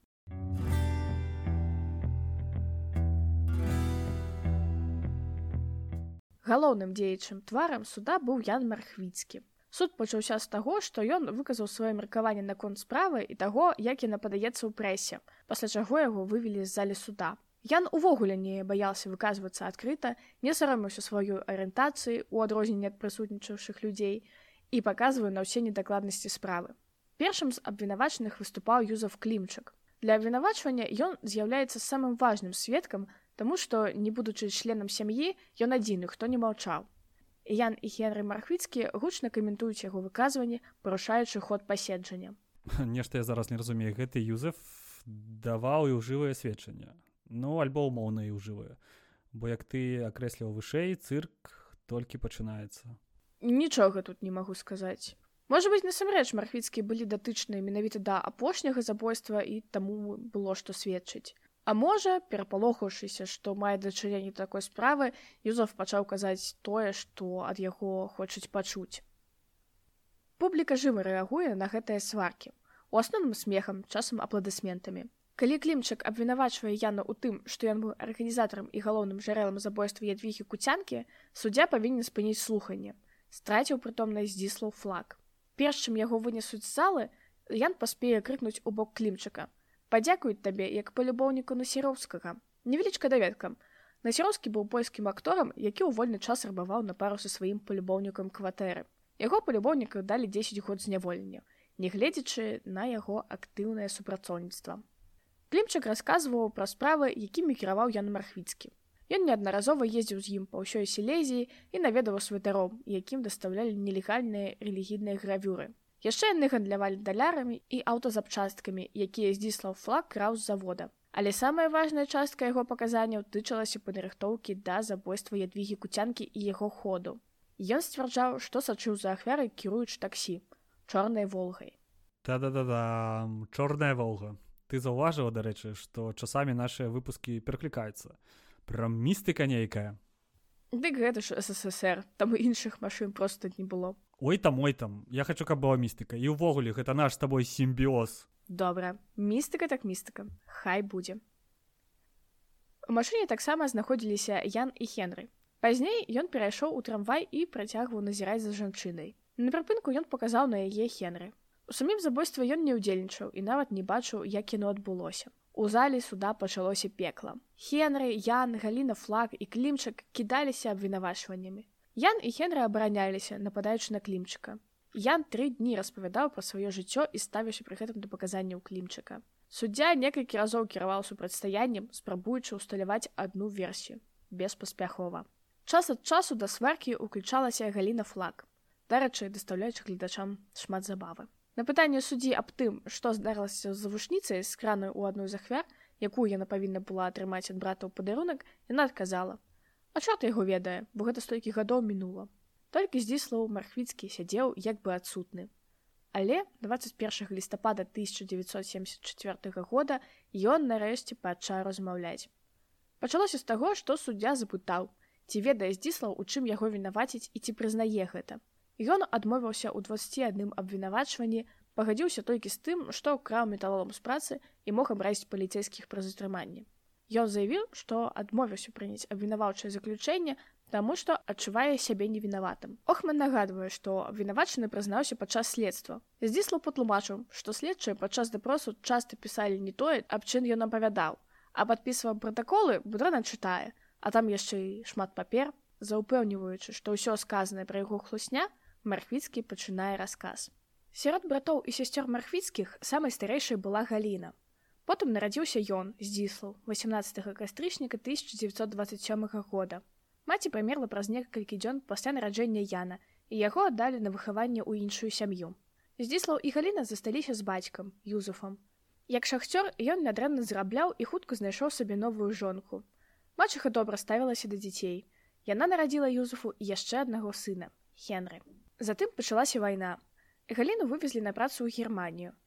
Галоўным дзеячым тварам суда быў Ян Мархвіцкі. Суд пачаўся з таго, што ён выказаў сваё меркаванне наконт справы і таго, як яна падаецца ў прэсе, пасля чаго яго вывелі з залі суда. Ян увогуле не баяўся выказвацца адкрыта, не саромаўся сваёй арыентацыі ў адрозненне ад прысутнічаўшых людзей і паказваю на ўсе недакладнасці справы. Першым з абвінавачаных выступаў Юзаф Клімчак. Для абвінавачвання ён з'яўляецца самым важным сведкам, таму што, не будучы членам сям'і, ён адзіны, хто не маўчаў. Ян і Генры Мархвіцкі гучна каментуюць яго выказванні, парушаючы ход паседжання. Нешта я зараз не разумею, гэты Юзеф даваў і ўжывае сведчанне. Ну альбо умоўна і ўжывае. Бо як ты акрэсліў вышэй цырк толькі пачынаецца. Нічога тут не магу сказаць. Можа быть насамрэч мархвіцкія былі датычныя менавіта да апошняга забойства і таму было што сведчыць а можа перапалохаўшыся што мае дачыненне такой справы юзов пачаў казаць тое што ад яго хочуць пачуць публіка жыва рэагуе на гэтыя сваркі у асноўным смехам часам апладысментамі Калі клімчык абвінавачвае яну ў тым, што ён быў арганізатарам і галоўным жарэлам забойства ядвігі куцянкі, суддзя павінен спыніць слуханне. Страціў прытомнасць здзіслаў флаг. Перш чым яго вынесуць з залы, Ян паспее крыкнуць у бок клімчыка. Падзякуюць табе як палюбоўніку насіроўскага. Невялічка даведкам. Насіроўскі быў польскім акторам, які ў вольны час рабаваў на пару са сваім палюбоўнікам кватэры. Яго палюбоўніка далі 10 год зняволення, нягледзячы на яго актыўнае супрацоўніцтва. Клімчык расказваў пра справы, якімі кіраваў Ян Мархвіцкі. Ён неаднаразова ездзіў з ім па ўсёй селезіі і наведаваў святаром, якім дастаўлялі нелегальныя рэлігійныя гравюры. Яшчэ яны гандлявалі далярамі і аўтазапчасткамі, якія здзіслаў флаг краў з завода. Але самая важная частка яго паказанняў тычылася падрыхтоўкі да забойства ядвігі куцянкі і яго ходу. Ён сцвярджаў, што сачыў за ахвярай кіруючы таксі чорнай волгай. Та-да-да-да чорная волга ты заўважыла дарэчы што часамі нашыя выпускі пераклікаюцца прям містыка нейкая дык гэта ж ссср там іншых машын просто не было ой там ой там я хочу каб была містыка і ўвогуле гэта наш з табой сімбіоз добра містыка так містыка хай будзе у машыне таксама знаходзіліся ян і хенры пазней ён перайшоў у трамвай і працягваў назіраць за жанчынай на прыпынку ён паказаў на яе хенры У самім забойстве ён не ўдзельнічаў і нават не бачыў, як кіно адбылося. У залі суда пачалося пекла. Хенры, Ян, Галіна флаг і клімчак кідаліся абвінавачваннямі. Ян і Хенры абараняліся, нападаючы на клімчыка. Ян тры дні распавядаў пра сваё жыццё і ставіўся пры гэтым да паказанняў клімчыка. Суддзя некалькі разоў кіраваў супрацьстаяннем, спрабуючы ўсталяваць адну версію беспаспяхова. Час ад часу да сваркі ўключалася Галіна флаг. Дарэчы, дастаўляючы гледачам шмат забавы. На пытанне суддзі аб тым, што здарылася з завушніцай з кранай у адной з ахвяр, якую яна павінна была атрымаць ад брата ў падарунак, яна адказала: « А чорт яго ведае, бо гэта столькі гадоў мінула. Толькі здзіслаў мархвіцкі сядзеў як бы адсутны. Але 21 лістапада 1974 года ён нарэшце пачаў размаўляць. Пачалося з таго, што суддзя запытаў, ці ведае здзіслаў, у чым яго вінаваціць і ці прызнае гэта. Ён адмовіўся ў 21 абвінавачванні, пагадзіўся толькі з тым, што краў металолом з працы і мог абразіць паліцейскіх праз утрыманне. Ён заявіў, што адмовіўся прыняць абвінаваўчае заключэнне, таму што адчувае сябе невінаватым. Охман нагадвае, што абвінавачаны прызнаўся падчас следства. Здзіслаў патлумачыў, што следчыя падчас дапросу часта пісалі не тое, аб чым ён апавядаў, а падпісваў пратаколы будрана чытае, а там яшчэ і шмат папер, заўпэўніваючы, што ўсё сказанае пра яго хлусня, Мархвіцкі пачынае расказ. Сярод братоў і сясцёр мархвіцкіх самай старэйшай была галіна. Потым нарадзіўся ён здзіслаў 18 кастрычніка 1927 года. Маці памерла праз некалькі дзён пасля нараджэння Яна і яго аддалі на выхаванне ў іншую сям'ю. Здзіслаў і галіна засталіся з бацькам юзуфам. Як шахцёр ён нядрэнна зарабляў і хутка знайшоў сабе новую жонку. Мачыха добра ставілася да дзяцей. Яна нарадзіла юзуфу яшчэ аднаго сына Хенры. Затым пачалася вайна. Галіну вывезлі на працу ў Германію.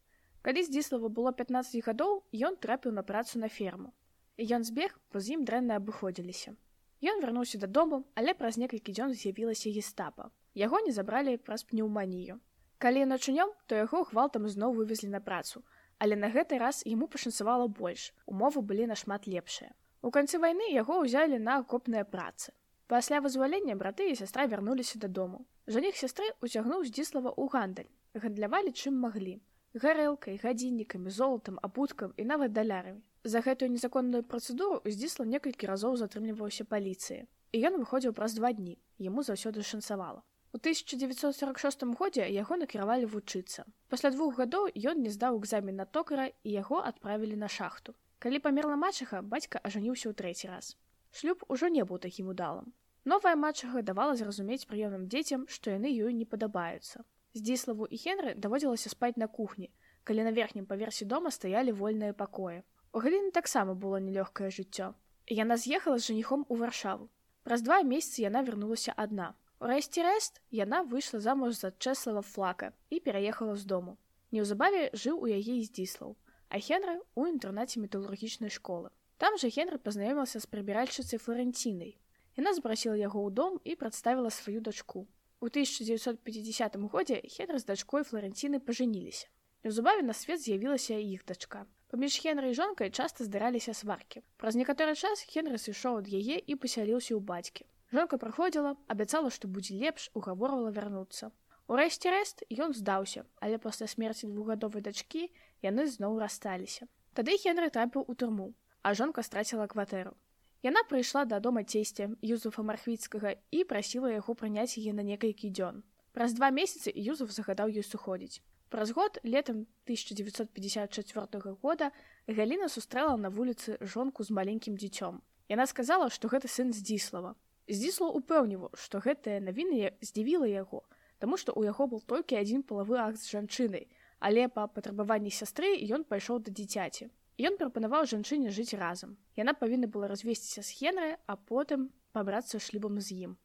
Калі здзіслава было 15 гадоў, ён трапіў на працу на ферму. Ён збег, бо з ім дрэнна абыходзіліся. Ён вярнуўся дадому, але праз некалькі дзён з'явілася гестапа. Яго не забралі праз пнеўманію. Калі ён ачунём, то яго гвалтам зноў вывезлі на працу, але на гэты раз яму пашанцавала больш. Умовы былі нашмат лепшыя. У канцы вайны яго ўзялі на акопныя працы. Пасля вызвалення браты і сястра вярнуліся дадому. Жаніх сястры уцягнуў здзіслава ў гандаль, гандлявалі чым маглі гарэлкай, гадзіннікамі, золатам, абуткам і нават далярамі. За гэтую незаконную працэдуру здзісла некалькі разоў затрымліваўся паліцыі. І ён выходзіў праз два дні, яму заўсёды шанцавала. У 1946 годзе яго накіравалі вучыцца. Пасля двух гадоў ён не здаў экзамен на токара і яго адправілі на шахту. Калі памерла мачаха, бацька ажаніўся ў трэці раз. Шлюб ужо не быў такім удалым. Новая матчага давала зразумець прыёмным дзецям, што яны ёй не падабаюцца. Здзіславу і Хенры даводзілася спаць на кухні, калі на верхнім паверсе дома стаялі вольныя пакоі. У галіны таксама было нелёгкае жыццё. Яна з'ехала з жаніхом у варшаву. Праз два месяцы яна вярнулася адна. У рэсці рэст яна выйшла замуж за чэслава флака і пераехала з дому. Неўзабаве жыў у яе здзіслаў, а Хенры ў інтэрнаце металургічнай школы. Там жа Хенры пазнаёміўся з прыбіральшыцай флорэнцінай, Яна запрасіла яго ў дом і прадставіла сваю дачку. У 1950 годзе Хенры з дачкой флорэнціны пажаніліся. Неўзабаве на свет з'явілася іх дачка. Паміж Хенры і жонкай часта здараліся сваркі. Праз некаторы час Хенры сышоў ад яе і пасяліўся ў бацькі. Жонка праходзіла, абяцала, што будзе лепш, угаворвала вярнуцца. Урэшце рэст ён здаўся, але пасля смерці двухгадовай дачкі яны зноў рассталіся. Тады Хенры трапіў у турму, а жонка страціла кватэру. Яна прыйшла да дома цесця Юзуфа мархвіцкага і прасіла яго прыняць яе на некалькі дзён. Праз два месяцы Юзуф загадаў ёй сыходзіць. Праз год летам 1954 года Галіна сустрэла на вуліцы жонку з маленькім дзіцём. Яна сказала, што гэта сын здзіслава. Здзіслаў упэўніваў, што гэтая навіна здзівіла яго, таму што ў яго был толькі адзін палавы акт з жанчынай, але па патрабаванні сястры ён пайшоў да дзіцяці. Ён прапанаваў жанчыне жыць разам. Яна павінна была развесціся з Хенры, а потым пабрацца шлюбам з ім.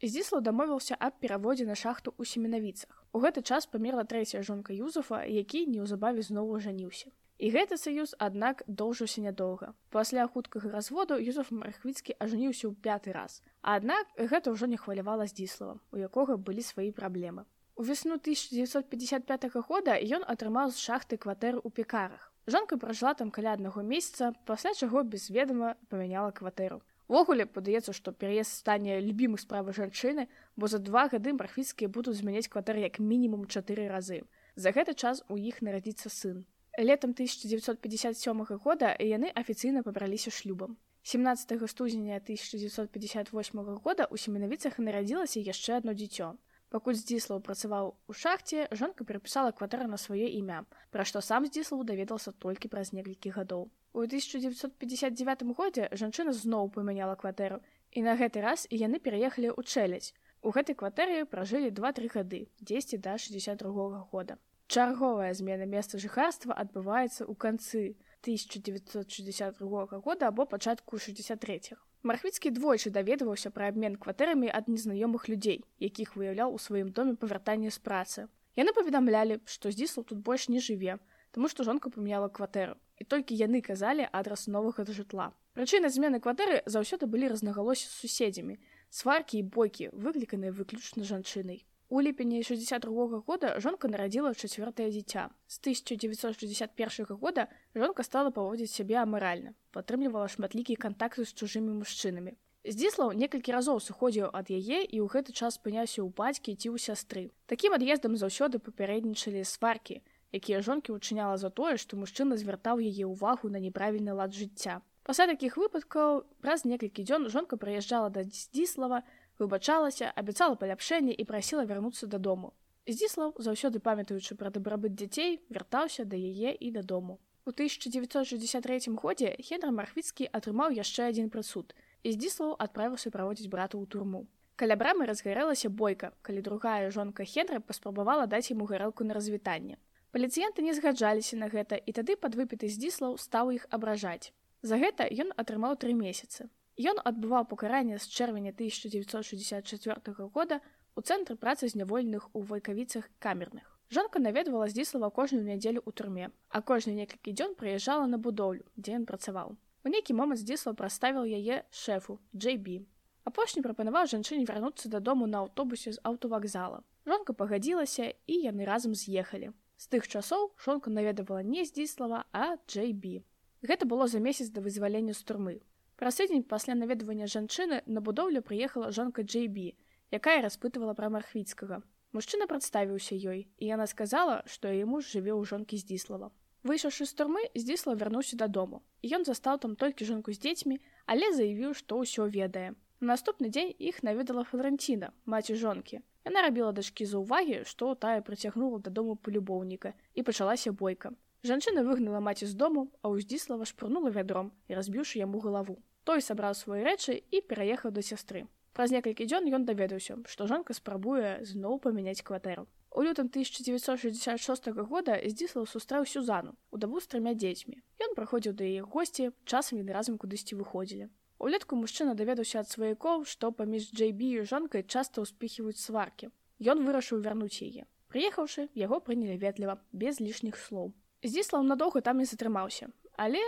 Здзіслаў дамовіўся аб пераводзе на шахту ў семенавіцах. У гэты час памерла трэцяя жонка Юзафа, які неўзабаве зноў ажаніўся. І гэты саюз, аднак доўжыўся нядоўга. Пасля хуткага разводу Юзаф Мархвіцкі ажаніўся ў пяты раз. Аднак гэта ўжо не хвалявала здзіслава, у якога былі свае праблемы. У весну 1955 года ён атрымаў з шахты кватэры ў пекарах. Жонка пражыла там каля аднаго месяца, пасля чаго без ведама памяняла кватэру. Ввогуле падаецца, што пераезд стане любімых справы жанчыны, бо за два гады мархвіцкія будуць змяняць кватэры як мінімум чатыры разы. За гэты час у іх нарадзіцца сын. Летом 1957 года яны афіцыйна пабраліся шлюбам. 17 студзеня 1958 года у семенавіцах нарадзілася яшчэ одно дзіцё. Пакуль здзіслаў працаваў у шахце, жонка перапісала кватэру на сваё імя, пра што сам здзіслаў даведался толькі праз некалькі гадоў. У 1959 годзе жанчына зноў памяняла кватэру, і на гэты раз яны пераехалі ў чэляць. У гэтай кватэры пражылі два-тры гады, 10 да 62 года. Чарговая змена месца жыхарства адбываецца ў канцы 1962 года або пачатку 63. -х. Мархвіцкі двойчы даведваўся пра абмен кватэрамі ад незнаёмых людзей, якіх выяўляў у сваім доме павяртанне з працы. Яны паведамлялі, што здзіслаў тут больш не жыве, таму што жонка памяняла кватэру. І толькі яны казалі адрас новага жытла. Прычыны змены кватэры заўсёды былі рознагалося з суседзямі. Сваркі і бойкі выкліканыя выключна жанчынай. У ліпені 62 года жонка нарадзіла чацвёртае дзіця. З 1961 года жонка стала паводзіць сябе амаральна, падтрымлівала шматлікія кантакты з чужымі мужчынамі. Здзіслаў некалькі разоў сыходзіў ад яе і ў гэты час спыняўся ў бацькі ці ў сястры. Такім ад'ездам заўсёды папярэднічалі сваркі, якія жонкі ўчыняла за тое, што мужчына звяртаў яе ўвагу на неправільны лад жыцця. Пасля такіх выпадкаў праз некалькі дзён жонка прыязджала да здзіслава, выбачалася, абяцала паляпшэнне і прасіла вярнуцца дадому. Здзіслаў, заўсёды памятаючы пра дабрабыт дзяцей, вяртаўся да яе і дадому. У 1963 годзе Хенра Мархвіцкі атрымаў яшчэ адзін прысуд. І здзіслаў адправіўся праводзіць брата ў турму. Каля брамы разгарэлася бойка, калі другая жонка Хенры паспрабавала даць яму гарэлку на развітанне. Паліцыянты не згаджаліся на гэта і тады падвыпіты здзіслаў стаў іх абражаць. За гэта ён атрымаў тры месяцы. Ён адбываў пакаранне з чэрвеня 1964 года у цэнтры працы зняволеных у вайкавіцах камерных. Жонка наведвала здзіслава кожную нядзелю ў турме, а кожны некалькі дзён прыязджала на будоўлю, дзе ён працаваў. У нейкі момант здзіслав праставіў яе шэфу JB. Апошні прапанаваў жанчыне вярнуцца дадому на аўтобусе з аўтавакзала. Жонка пагадзілася і яны разам з'ехалі. З тых часоў жонка наведавала не здзіслава, а JB. Гэта было за месяц да вызвалення з турмы. Праз тыдзень пасля наведвання жанчыны на будоўлю прыехала жонка JB, якая распытывала пра мархвіцкага. Мужчына прадставіўся ёй, і яна сказала, што яе муж жыве ў жонкі здзіслава. Выйшаўшы з турмы, здзісла вярнуўся дадому. Ён застаў там толькі жонку з дзецьмі, але заявіў, што ўсё ведае. На наступны дзень іх наведала Флоренціна, маці жонкі. Яна рабіла дачкі за ўвагі, што тая прыцягнула дадому палюбоўніка і пачалася бойка. Жанчына выгнала маці з дому, а ўздзіслава шпурнула вядром і разбіўшы яму галаву. Той сабраў свае рэчы і пераехаў да сястры. Праз некалькі дзён ён даведаўся, што жонка спрабуе зноў памяняць кватэру. У лютым 1966 года здзіслаў сустрэў сюзану у дабу з трымя дзецьмі. Ён праходзіў да яе госці, часам яны разам кудысьці выходзілі. Улетку мужчына даведаўся ад сваякоў, што паміж Джейбі і жонкай часта ўспіхваюць сваркі. Ён вырашыў вярнуць яе. Прыехаўшы, яго прынялі ветліва, без лішніх слоў. Здзіслаў надоўга там не затрымаўся, але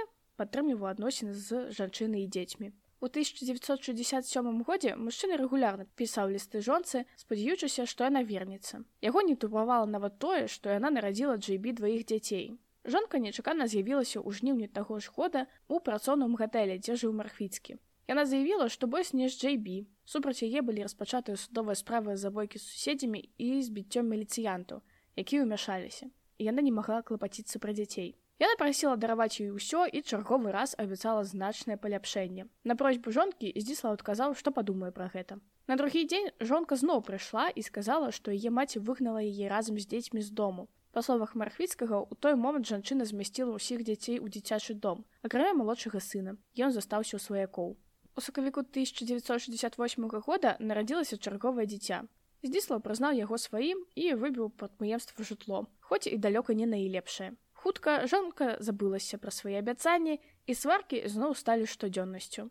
падтрымліваў адносіны з жанчынай і дзецьмі. У 1967 годзе мужчына рэгулярна пісаў лісты жонцы, спадзяючыся, што яна вернецца. Яго не турбавала нават тое, што яна нарадзіла джейбі дваіх дзяцей. Жонка нечакана з'явілася ў жніўні таго ж года ў працоўным гатэлі, дзе жыў мархвіцкі. Яна заявіла, што больш не з джейбі. Супраць яе былі распачатыя судовыя справы забойкі з суседзямі і збіццём міліцыянту, якія ўмяшаліся. Яна не магла клапаціцца пра дзяцей. Яна прасіла дараваць ёй усё і чарговы раз абяцала значнае паляпшэнне. На просьбу жонкі здзіслав адказаў, што падумае пра гэта. На другі дзень жонка зноў прыйшла і сказала, што яе маці выгнала яе разам з дзецьмі з дому. Па словах мархвіцкага у той момант жанчына змясціла ўсіх дзяцей у дзіцячы дом, акрамя малодшага сына. Ён застаўся ў сваякоў. У сакавіку 1968 года нарадзілася чарговае дзіця. Здзіслав прызнаў яго сваім і выбіў прадпрыемства жытло, хоць і далёка не наілепшае. Хутка жонка забылася пра свае абяцанні і сваркі зноў сталі штодзённасцю.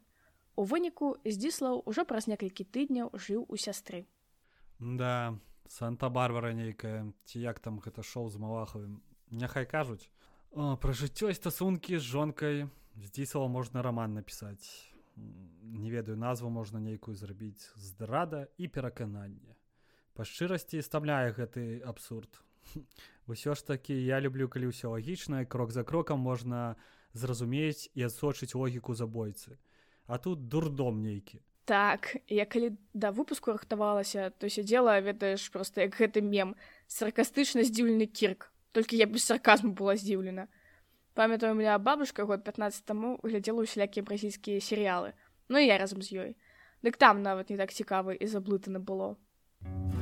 У выніку здзіслаў ужо праз некалькі тыдняў жыў у сястры. Да, Санта-барбара нейкая, ці як там гэта шоу з малахавым. Няхай кажуць. О, пра жыццё і стасункі з жонкай здзісала можна раман напісаць. Не ведаю назву можна нейкую зрабіць здрада і перакананне. Па шчырасці стамляе гэты абсурд ўсё ж такі я люблю калі ўсё лагічна крок за крокам можна зразумець і адсочыць логіку забойцы. А тут дурдом нейкі. Так я калі да выпуску рыхтавалася то сядзела ведаеш просто як гэты мем саркастычна здзіўлены кірк. Толькі я без сарказму была здзіўлена. Памятаю меня бабушка год 15 таму глядзела усялякія бразільскія серыялы. Ну я разам з ёй. Дык там нават не так цікавы і заблытаны было. а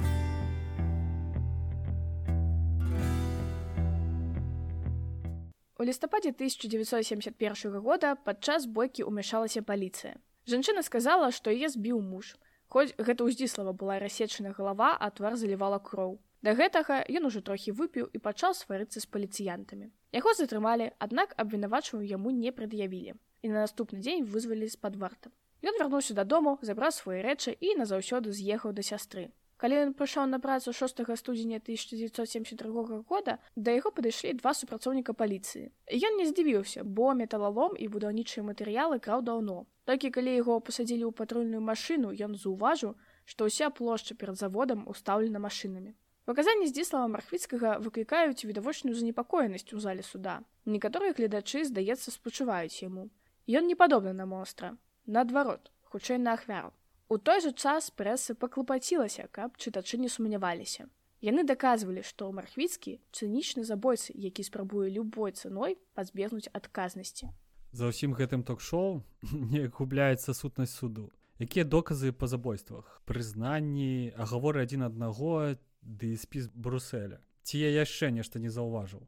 У лістападзе 1971 года падчас бойкі ўмяшалася паліцыя. Жанчына сказала, што яе збіў муж. Хоць гэта ўздзіслава была рассечана галава, а твар залівала кроў. Да гэтага ён ужо трохі выпіў і пачаў сварыцца з паліцыянтамі. Яго затрымалі, аднак абвінавачваю яму не прад'явілі. І на наступны дзень вызвалі з-пад варта. Ён вярнуўся дадому, забраў свае рэчы і назаўсёды з'ехаў да сястры. Калі ён прыйшоў на працу 6 студзеня 1972 года да яго падышлі два супрацоўніка паліцыі. Ён не здзівіўся, бо металалом і будаўнічыя матэрыялы краў даўно. Толькі калі яго пасадзілі ў патрульную машыну, ён заўважыў, што ўся плошча перад заводам устаўлена машынамі. Паказанні здзіслава мархвіцкага выклікаюць відавочную занепакоенасць у зале суда. Некаторыя гледачы, здаецца, спачуваюць яму. Ён не падобны на монстра. Наадварот, хутчэй на ахвяру. У той жа час прэса паклапацілася, каб чытачы не сумняваліся. Яны даказвалі, што мархвіцкі цынічны забойцы, які спрабуе любой цаной пазбегнуць адказнасці. За ўсім гэтым ток-шоу не губляецца сутнасць суду. Якія доказы па забойствах, прызнанні, агаворы адзін аднаго ды спіс бруселя ці я яшчэ нешта не заўважыў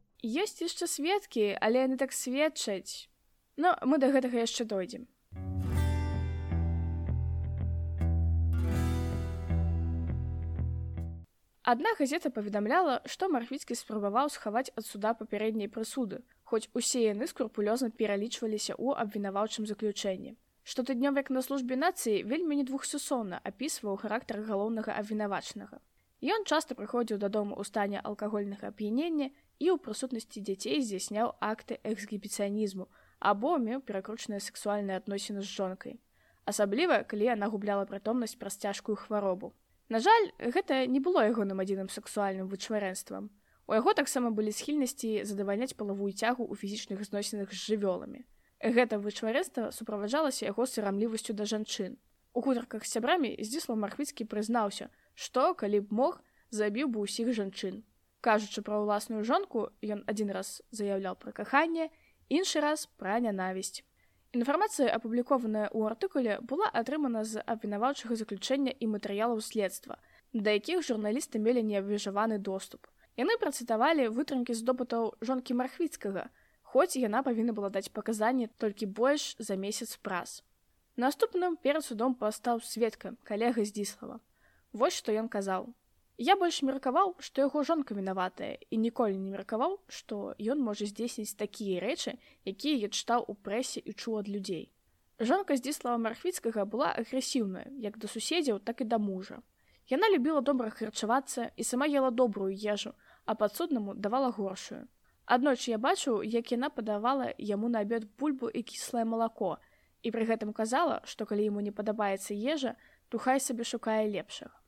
ёсць яшчэ сведкі але яны так сведчаць но мы да гэтага яшчэ дойдзем Адна газета паведамляла, што марфіцкі спрабаваў схаваць ад суда папярэдняй прысуды, хоць усе яны скрупулёзна пералічваліся ў абвінаваўчым заключэнні. Штотыднёвік на службе нацыі вельмі не двухсусонна апісваў характар галоўнага абвінавачнага. Ён часта прыходзіў дадому ў стане алкагольнага ап'янення і ў прысутнасці дзяцей здзяйсняў акты эксгібіцыянізму або меў перакручаныя сексуальныя адносіны з жонкай. Асабліва, калі яна губляла прытомнасць праз цяжкую хваробу. На жаль, гэта не было ягоным адзіным сексуальным вычварэнствам. У яго таксама былі схільнасці задавальняць палавую цягу ў фізічных зносінах з жывёламі. Гэта вычварэнства суправаджалася яго сырамлівасцю да жанчын. У хутарках з сябрамі здзісла мархвіцкі прызнаўся, што калі б мог забіў бы ўсіх жанчын. Кажучы пра ўласную жонку, ён адзін раз заяўляў пра каханне, іншы раз пра нянавісць. Інфармацыя, апублікованая ў артыкуле, была атрымана з абвінаваўчага заключэння і матэрыялаў следства, да якіх журналісты мелі неабвежаваны доступ. Яны працытавалі вытрымкі з допытаў жонкі мархвіцкага, хоць яна павінна была даць паказанні толькі больш за месяц праз. Наступным перад судом пастаў сведка калега здзіслава. Вось што ён казаў: Я больш меркаваў, што яго жонка вінаватая і ніколі не меркаваў, што ён можа здзейсніць такія рэчы, якія я чытаў у прэсе і чуў ад людзей. Жонка здзіслава мархвіцкага была агрэсіўная, як да суседзяў, так і да мужа. Яна любіла добра харчавацца і сама ела добрую ежу, а падсуднаму давала горшую. Аднойчы я бачыў, як яна падавала яму на абед бульбу і кіслае малако, і пры гэтым казала, што калі яму не падабаецца ежа, то хай сабе шукае лепшых.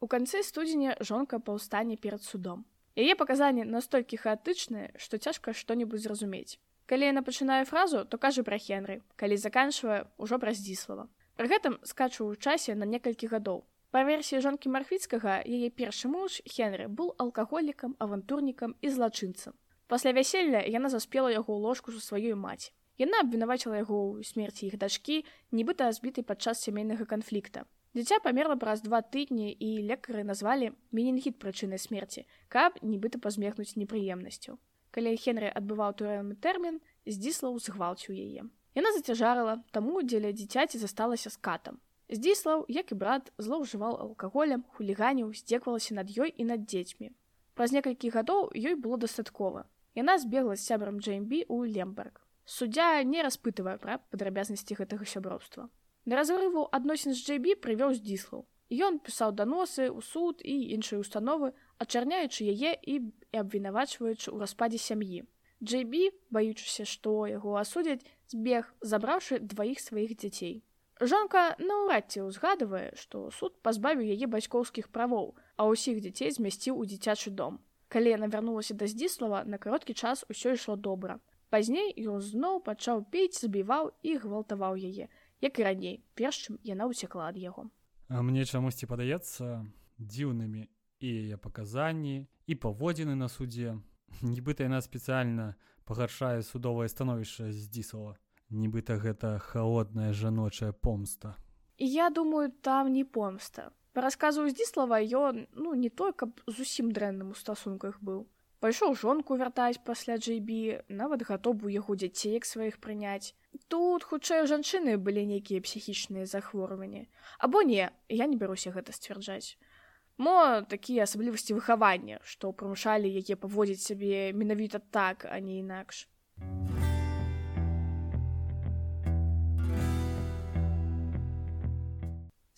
У канцы студзеня жонка паўстане перад судом. Яе паказанні настолькі хаатычныя, што цяжка што-небудзь зразумець. Калі яна пачынае фразу, то кажа пра Хенры, калі заканчвае ўжо пра здзіслава. Пры гэтым скачу ў часе на некалькі гадоў. Па версіі жонкі мархвіцкага яе першы муж Хенры быў алкаголікам, авантурнікам і злачынцам. Пасля вяселля яна заспела яго ў ложку за сваёй маці. Яна абвінаваціла яго ў смерці іх дачкі, нібыта збітай падчас сямейнага канфлікта. Дзіця памерла праз два тыдні і лекары назвалі менінгіт прычынай смерці, каб нібыта пазмехнуць непрыемнасцю. Калі Хенры адбываў турэмны тэрмін, здзіслаў згвалціў яе. Яна зацяжарыла, таму дзеля дзіцяці засталася з катам. Здзіслаў, як і брат, злоўжываў алкаголем, хуліганіў, здзеквалася над ёй і над дзецьмі. Праз некалькі гадоў ёй было дастаткова. Яна збегла з сябрам Джеймбі ў Лемберг. Суддзя не распытывае пра падрабязнасці гэтага сяброўства. На разрыву адносін з Джейбі прывёў здзіслаў. Ён пісаў даносы ў суд і іншыя установы, ачарняючы яе і і абвінавачваючы ў распадзе сям'і. Джейбі, баючыся, што яго асудзяць, збег, забраўшы дваіх сваіх дзяцей. Жонка наўрад ці ўзгадывае, што суд пазбавіў яе бацькоўскіх правоў, а ўсіх дзяцей змясціў у дзіцячы дом. Калі яна вярнулася да здзіслава, на кароткі час усё ішло добра. Пазней ён зноў пачаў пець, забіваў і гвалтаваў яе, як і раней перш чым яна ўцякла ад яго а мне чамусьці падаецца дзіўнымі і яе паказанні і паводзіны на суде нібыта яна спецыяльна пагаршае судовае становішча здзісала нібыта гэта халодная жаночая помста. Я думаю там не помста. Па расказу здзіслава ён ну не той каб зусім дрэнным у стасунках быў пайшоў жонку вяртаць пасля джейбі нават гатову яго дзяцей як сваіх прыняць тут хутчэй жанчыны былі нейкія псіхічныя захворванні або не я не бяруся гэта сцвярджаць мо такія асаблівасці выхавання што прымушалі яе паводзіць сябе менавіта так а не інакш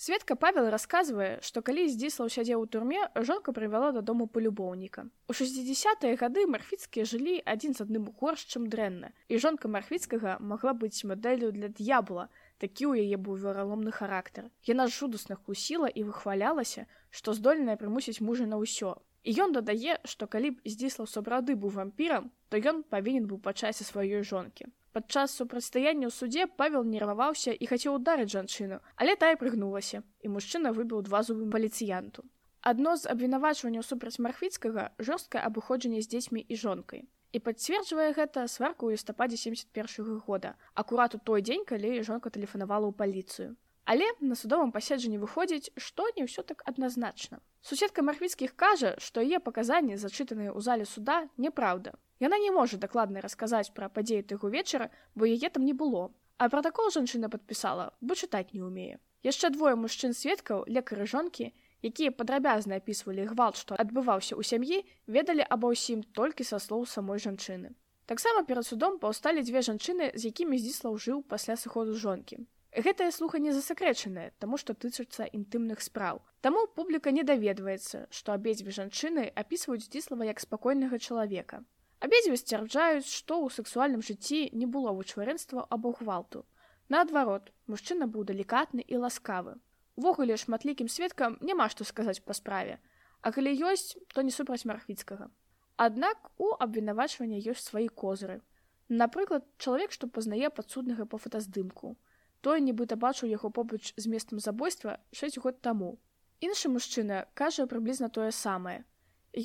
Светка Павел расказвае, што калі здзіслаў сядзеў у турме, жонка прывяла дадому палюбоўніка. У 60-тыя гады марфіцкія жылі адзін з адным горш, чым дрэнна. І жонка марфіцкага магла быць мадэллю для д'ябла, такі ў яе быў вераломны характар. Яна жудасна хлусіла і выхвалялася, што здольная прымусіць мужа на ўсё. І ён дадае, што калі б здзіслаў сапраўды быў вампірам, то ён павінен быў пачаць сваёй жонкі. Падчас супрацьстаяння ў судзе павел нерваваўся і хацеў ударыць жанчыну, але тая прыгнулася, і мужчына выбіў два зубы паліцыянту. Адно з абвінавачванняў супраць мархвіцкага жорсткае абыходжанне з дзецьмі і жонкай. І пацверджвае гэта сварку ў лістападзе 71 года, акурат у той дзень, калі жонка тэлефанавала ў паліцыю. Але на судовым паседжанні выходзіць, што не ўсё так адназначна. Суседка мархвіцкіх кажа, што яе паказанні, зачытаныя ў зале суда, няпраўда. Яна не можа дакладна расказаць пра падзеі тыгу вечара, бо яе там не было. А пратакол жанчына падпісала, бо чытаць не ўмее. Яшчэ двое мужчын сведкаў, лекары жонкі, якія падрабязна апісвалі гвалт, што адбываўся ў сям'і, ведалі аба ўсім толькі са слоў самой жанчыны. Таксама перад судом паўсталі дзве жанчыны, з якімі здзіслаў жыў пасля сыходу жонкі. Гэтае слуханне засакрэчанае, таму што тычацца інтымных спраў. Таму публіка не даведваецца, што абедзве жанчыны апісваюць дзіслава як спакойнага чалавека. Абедзве сцвярджаюць, што ў сексуальным жыцці не было вычварэнства або гвалту. Наадварот, мужчына быў далікатны і ласкавы. Увогуле шматлікім сведкам няма што сказаць па справе, А калі ёсць, то не супраць мархвіцкага. Аднак у абвінавачвання ёсць свае козыры. Напрыклад, чалавек, што пазнае падсуднага па фотаздымку. Той нібыта бачыў яго побач з месцам забойства 6 год таму. Іншы мужчына кажа прыблізна тое самае.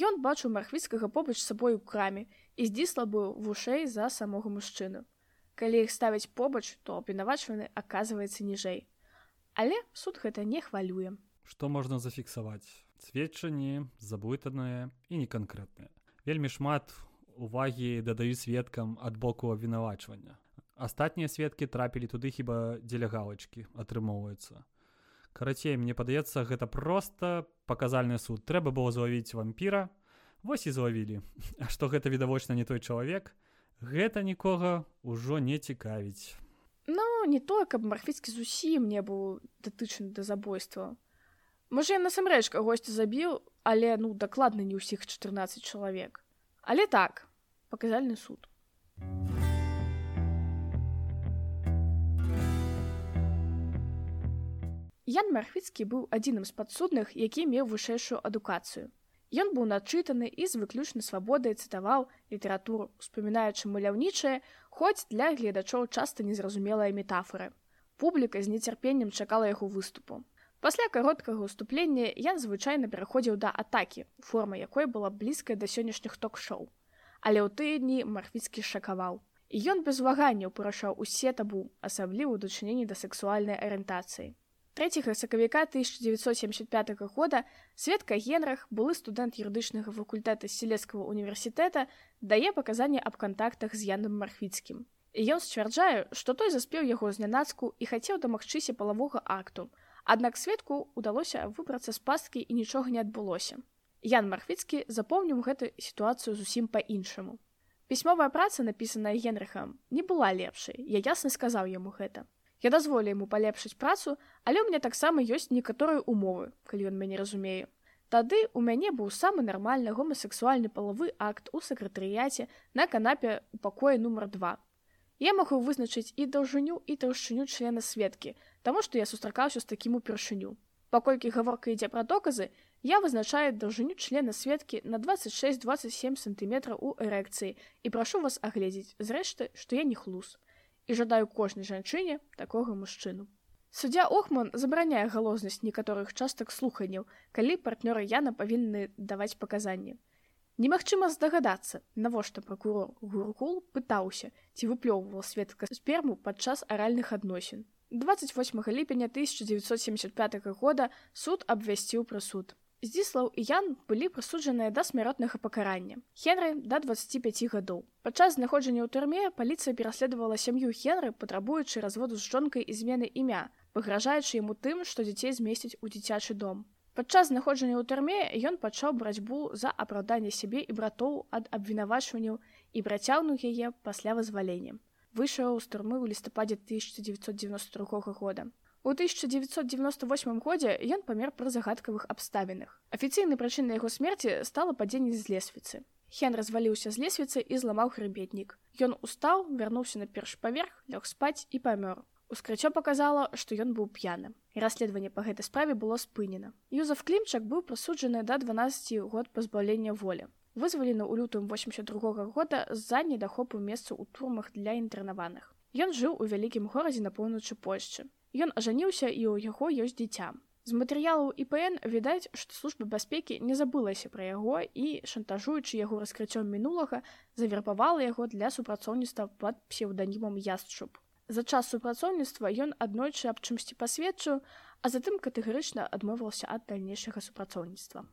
Ён бачыў мархвіцкага побач сабой у краме і здзісла быў вушэй за самога мужчыну. Калі іх ставяць побач, то абвінавачваны аказваецца ніжэй. Але суд гэта не хвалюе. Что можна зафіксаваць? Сведчанні заблытанае і неканкрэтнае вельмі шмат увагі дадаюць сведкам ад боку абвінавачвання. Астатнія сведкі трапілі туды хіба дзеля галочки атрымоўваецца. Карацей мне падаецца гэта просто паказальны суд. Трэба было злавіць вампіра вось і злавілі А што гэта відавочна не той чалавек гэта нікога ўжо не цікавіць Ну не тое, каб марфіцкі зусім не быў датычаны да забойства. Можа я насамрэч кагосьці забіў, але ну дакладна не ўсіх 14 чалавек. Але так, паказальны суд. Ян Мархвіцкі быў адзіным з падсудных, які меў вышэйшую адукацыю. Ён быў начытаны і з выключнай свабодай цытаваў літаратуру, успамінаючы маляўнічае, хоць для гледачоў часта незразумелыя метафоры. Публіка з нецярпеннем чакала яго выступу. Пасля кароткага ўступлення я звычайна пераходзіў да атакі, форма якой была блізкая да сённяшніх ток-шоу. Але ў тыя дні марфіцкі шакаваў. І ён без ваганняў парашаў усе табу, асабліва ў дачыненні да сексуальнай арыентацыі. 3 сакавіка 1975 года Светка Генрах, былы студэнт юрыдычнага факультэта селецкага універсітэта, дае паказанні аб кантактах з Яным Мархвіцкім. І ён сцвярджае, што той заспеў яго знянацку і хацеў дамагчыся палавога акту. Аднак светку ўдалося выбрацца з пасткі і нічога не адбылося. Ян Мархвіцкі запомніў гэту сітуацыю зусім па-іншаму. Пісьмовая праца, напісаная Генрыхам, не была лепшай. Я ясна сказаў яму гэта. Я дазволю яму палепшыць працу, але ў мяне таксама ёсць некаторыя умовы, калі ён мяне разумее. Тады у мяне быў самы нармальны гомасексуальны палавы акт у сакратарыяце на канапе у пакоі нумар два. Я магу вызначыць і даўжыню і таўшчыню члена сведкі, таму што я сустракаўся з такім упершыню. Паколькі гаворка ідзе пра доказы, я вызначаю даўжыню члена сведкі на 26-27 сантиметраў у эрэкцыі і прашу вас агледзець зрэшты, што я не хлус і жадаю кожнай жанчыне такога мужчыну. Суддзя Охман забараняе галознасць некаторых частак слуханняў, калі партнёры Яна павінны даваць паказанні. Немагчыма здагадацца, навошта пракурор Гуркул пытаўся, ці выплёўваў светка сперму падчас аральных адносін. 28 ліпеня 1975 года суд абвясціў пра суд. Здзіслаў і Ян былі прысуджаныя да смяротнага пакарання. Хенры да 25 гадоў. Падчас знаходжання ў турме паліцыя пераследавала сям'ю Хенры, патрабуючы разводу з жонкай і змены імя, пагражаючы яму тым, што дзяцей змесціць у дзіцячы дом. Падчас знаходжання ў турме ён пачаў барацьбу за апраўданне сябе і братоў ад абвінавачванняў і працягнуў яе пасля вызвалення. Выйшаў з турмы ў лістападзе 1992 года. У 1998 годзе ён памер пры загадкавых абставінах. Афіцыйнай прычынай яго смерці стала падзенне з лесвіцы. Хен разваліўся з лесвіцы і зламаў хрыбетнік. Ён устаў, вярнуўся на першы паверх, лёг спаць і памёр. Ускрыццё показала, што ён быў п'яным. Расследаванне па гэтай справе было спынена. Юзаф Клімчак быў прысуджаны да 12 год пазбаўлення волі. Вызвалены ў лютым 82 года з-за недахопу месцу ў турмах для інтэрнаваных. Ён жыў у вялікім горадзе на поўначы Польшчы. Ён ажаніўся і ў яго ёсць дзіця. З матэрыялаў ІПН відаць, што служба бяспекі не забылася пра яго і, шантажуючы яго раскрыццём мінулага, завербавала яго для супрацоўніцтва пад псеўданімам ясчуб. За час супрацоўніцтва ён аднойчы аб чымсьці пасведчыў, а затым катэгарычна адмовіўся ад дальнейшага супрацоўніцтва.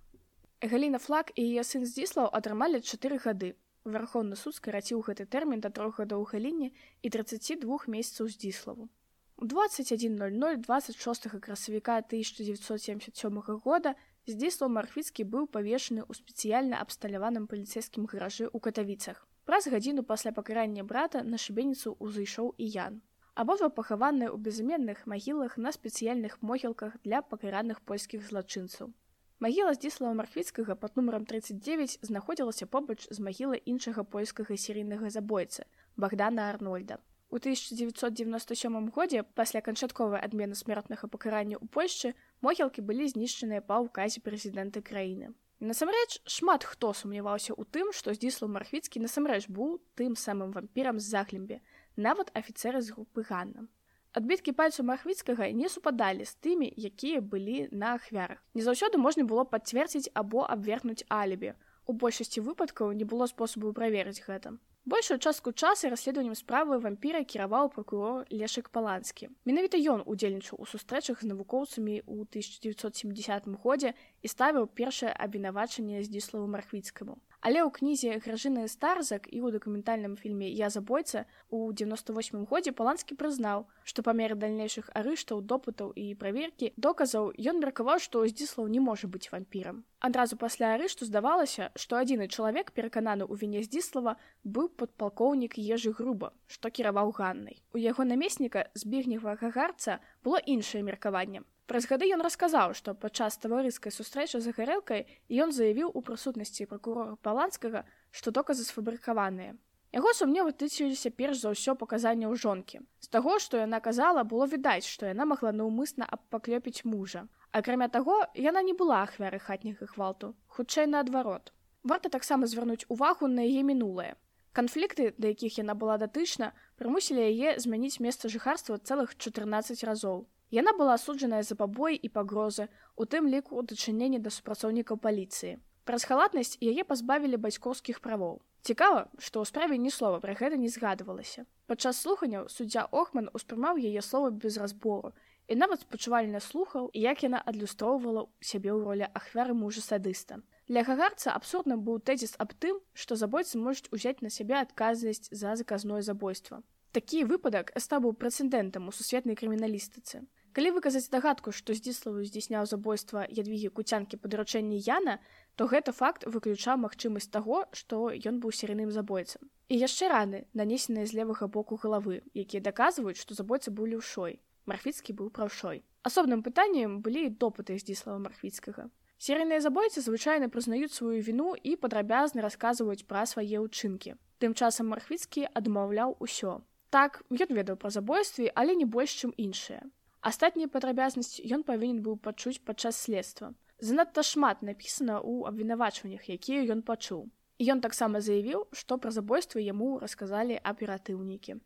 Галіна флаг і яе сын здзіслаў атрымалі чатыры гады. Вярхоўны суд скараціў гэты тэрмін да трох гадоў галіне і 32 месяцаў здзіславу. У 21.00 26 красавіка 1977 года здзіслаў марфіцкі быў павешаны ў спецыяльна абсталяваным паліцейскім гаражы ў катавіцах. Праз гадзіну пасля пакарання брата на шыбеніцу ўзышоў і ян. Абодва пахаваныя ў безыменных магілах на спецыяльных могілках для пакараных польскіх злачынцаў. Магіла здзіслава мархвіцкага пад нумаром 39 знаходзілася побач з магілай іншага польскага серійнага забойцы Богдана Арнольда. У 1997 годзе пасля канчатковай адмены смяротнага пакарання ў Польшчы могілкі былі знішчаныя па ўказе прэзідэнта краіны. Насамрэч шмат хто сумняваўся ў тым, што здзіслаў мархвіцкі насамрэч быў тым самым вампірам з заглембе, нават афіцеры з групы Ганна. Адбіткі пальцу махвіцкага не супадалі з тымі, якія былі на ахвярах. Не заўсёды можна было пацвердзіць або абвергнуць алібі. У большасці выпадкаў не было спосабу праверыць гэта. Большую частку часу расследаваннем справы вампіра кіраваў прокурор лешак паланскі. Менавіта ён удзельнічаў у сустрэчах з навукоўцамі ў 1970 годзе і ставіў першае абвінавачанне здзіславу мархвіцкаму. Але ў кнізе гражыны старзак і ў дакументальным фільме я забойца у 98 годзе паланскі прызнаў што па меры дальнейшых арыштаў допытаў і праверкі доказаў ён меркаваў што здзіслаў не можа быць вампірам. Адразу пасля арышту здавалася што адзіны чалавек перакананы ў віне здзіслава быў падпалкоўнік ежы груба што кіраваў ганнай. У яго намесніка збегнева гагарца было іншае меркаванне Праз гады ён расказаў, што падчас таварыскай сустрэчы за гарэлкай ён заявіў у прысутнасці пракурора паланскага, што доказы сфабрыкаваныя. Яго сумневы тычыліся перш за ўсё паказанняў жонкі. З таго, што яна казала, было відаць, што яна магла наўмысна абпаклёпіць мужа. Акрамя таго, яна не была ахвяры хатняга гвалту, хутчэй наадварот. Варта таксама звярнуць увагу на яе мінулае. Канфлікты, да якіх яна была датычна, прымусілі яе змяніць месца жыхарства цэлых 14 разоў. Яна была асуджаная за пабой і пагрозы, у тым ліку ў дачыненні да супрацоўнікаў паліцыі. Праз халатнасць яе пазбавілі бацькоўскіх правоў. Цікава, што ў справе ні слова пра гэта не згадывалася. Падчас слуханняў суддзя Охман успрымаў яе словы без разбору і нават спачувальна слухаў, як яна адлюстроўвала сябе ў ролі ахвяры мужа садыста. Для гагарца абсурдным быў тэзіс аб тым, што забойцы можуць узяць на сябе адказнасць за заказное забойства. Такі выпадак стаў быў прэцэдэнтам у сусветнай крыміналістыцы. Калі выказаць дагадку, што здзіславу здзяйсняў забойства ядвігі куцянкі па даручэнні Яна, то гэта факт выключаў магчымасць таго, што ён быў серыйным забойцам. І яшчэ раны, нанесеныя з левага боку галавы, якія даказваюць, што забойцы былі ўшой. Марфіцкі быў праўшой. Асобным пытаннем былі допыты здзіслава марфіцкага. Серыйныя забойцы звычайна прызнаюць сваю віну і падрабязна расказваюць пра свае ўчынкі. Тым часам марфіцкі адмаўляў усё. Так, ён ведаў пра забойстве, але не больш, чым іншыя. Астатнія падрабязнасці ён павінен быў пачуць падчас следства. Занадта шмат напісана ў абвінавачваннях, якія ён пачуў. Ён таксама заявіў, што пра забойства яму расказалі аператыўнікі.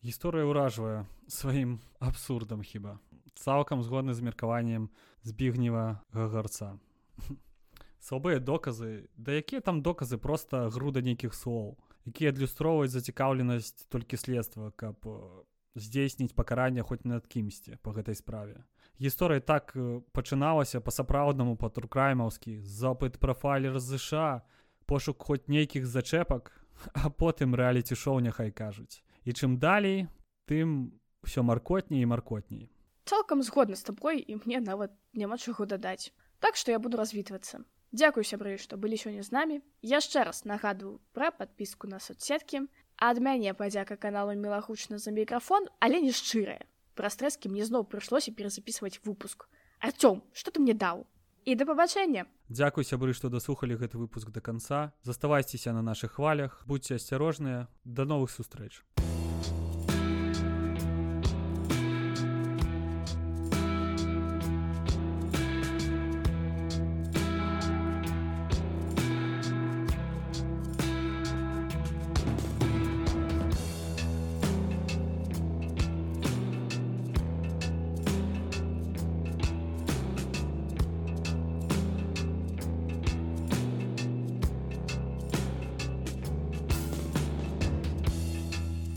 Гісторыя ўражвае сваім абсурдам хіба. Цалкам згодны з меркаваннем збігнева гагарца. Слабыя доказы, да якія там доказы проста груда нейкіх слоў, якія адлюстроўваюць зацікаўленасць толькі следства, каб здзейсніць пакаранне хоць над кімсьці по гэтай справе. Гісторыя так пачыналася па-сапраўднаму па-туркраймаўскі запыт прафайлер ЗША пошук хоць нейкіх зачэпак а потым рэаліці шоу няхай кажуць. І чым далей тым все маркотней і маркотней. Цалкам згодна з табой і мне нават няма чаго дадаць. Так што я буду развітвацца. Дякую сябры што былі сёння з намі. Яшчэ раз нагадваю пра падпіску на соцсеткі ад мяне падзяка каналу мелагучна за мікрафон але не шчырая. Праз трэскі мне зноў прыйшлося перазапісваць выпуск. Артём что ты мне даў? І да пабачэння! Дякуй сябры што даслухалі гэты выпуск до конца заставайцеся на наших хвалях будьце асцярожныя. Да новых сустрэч! у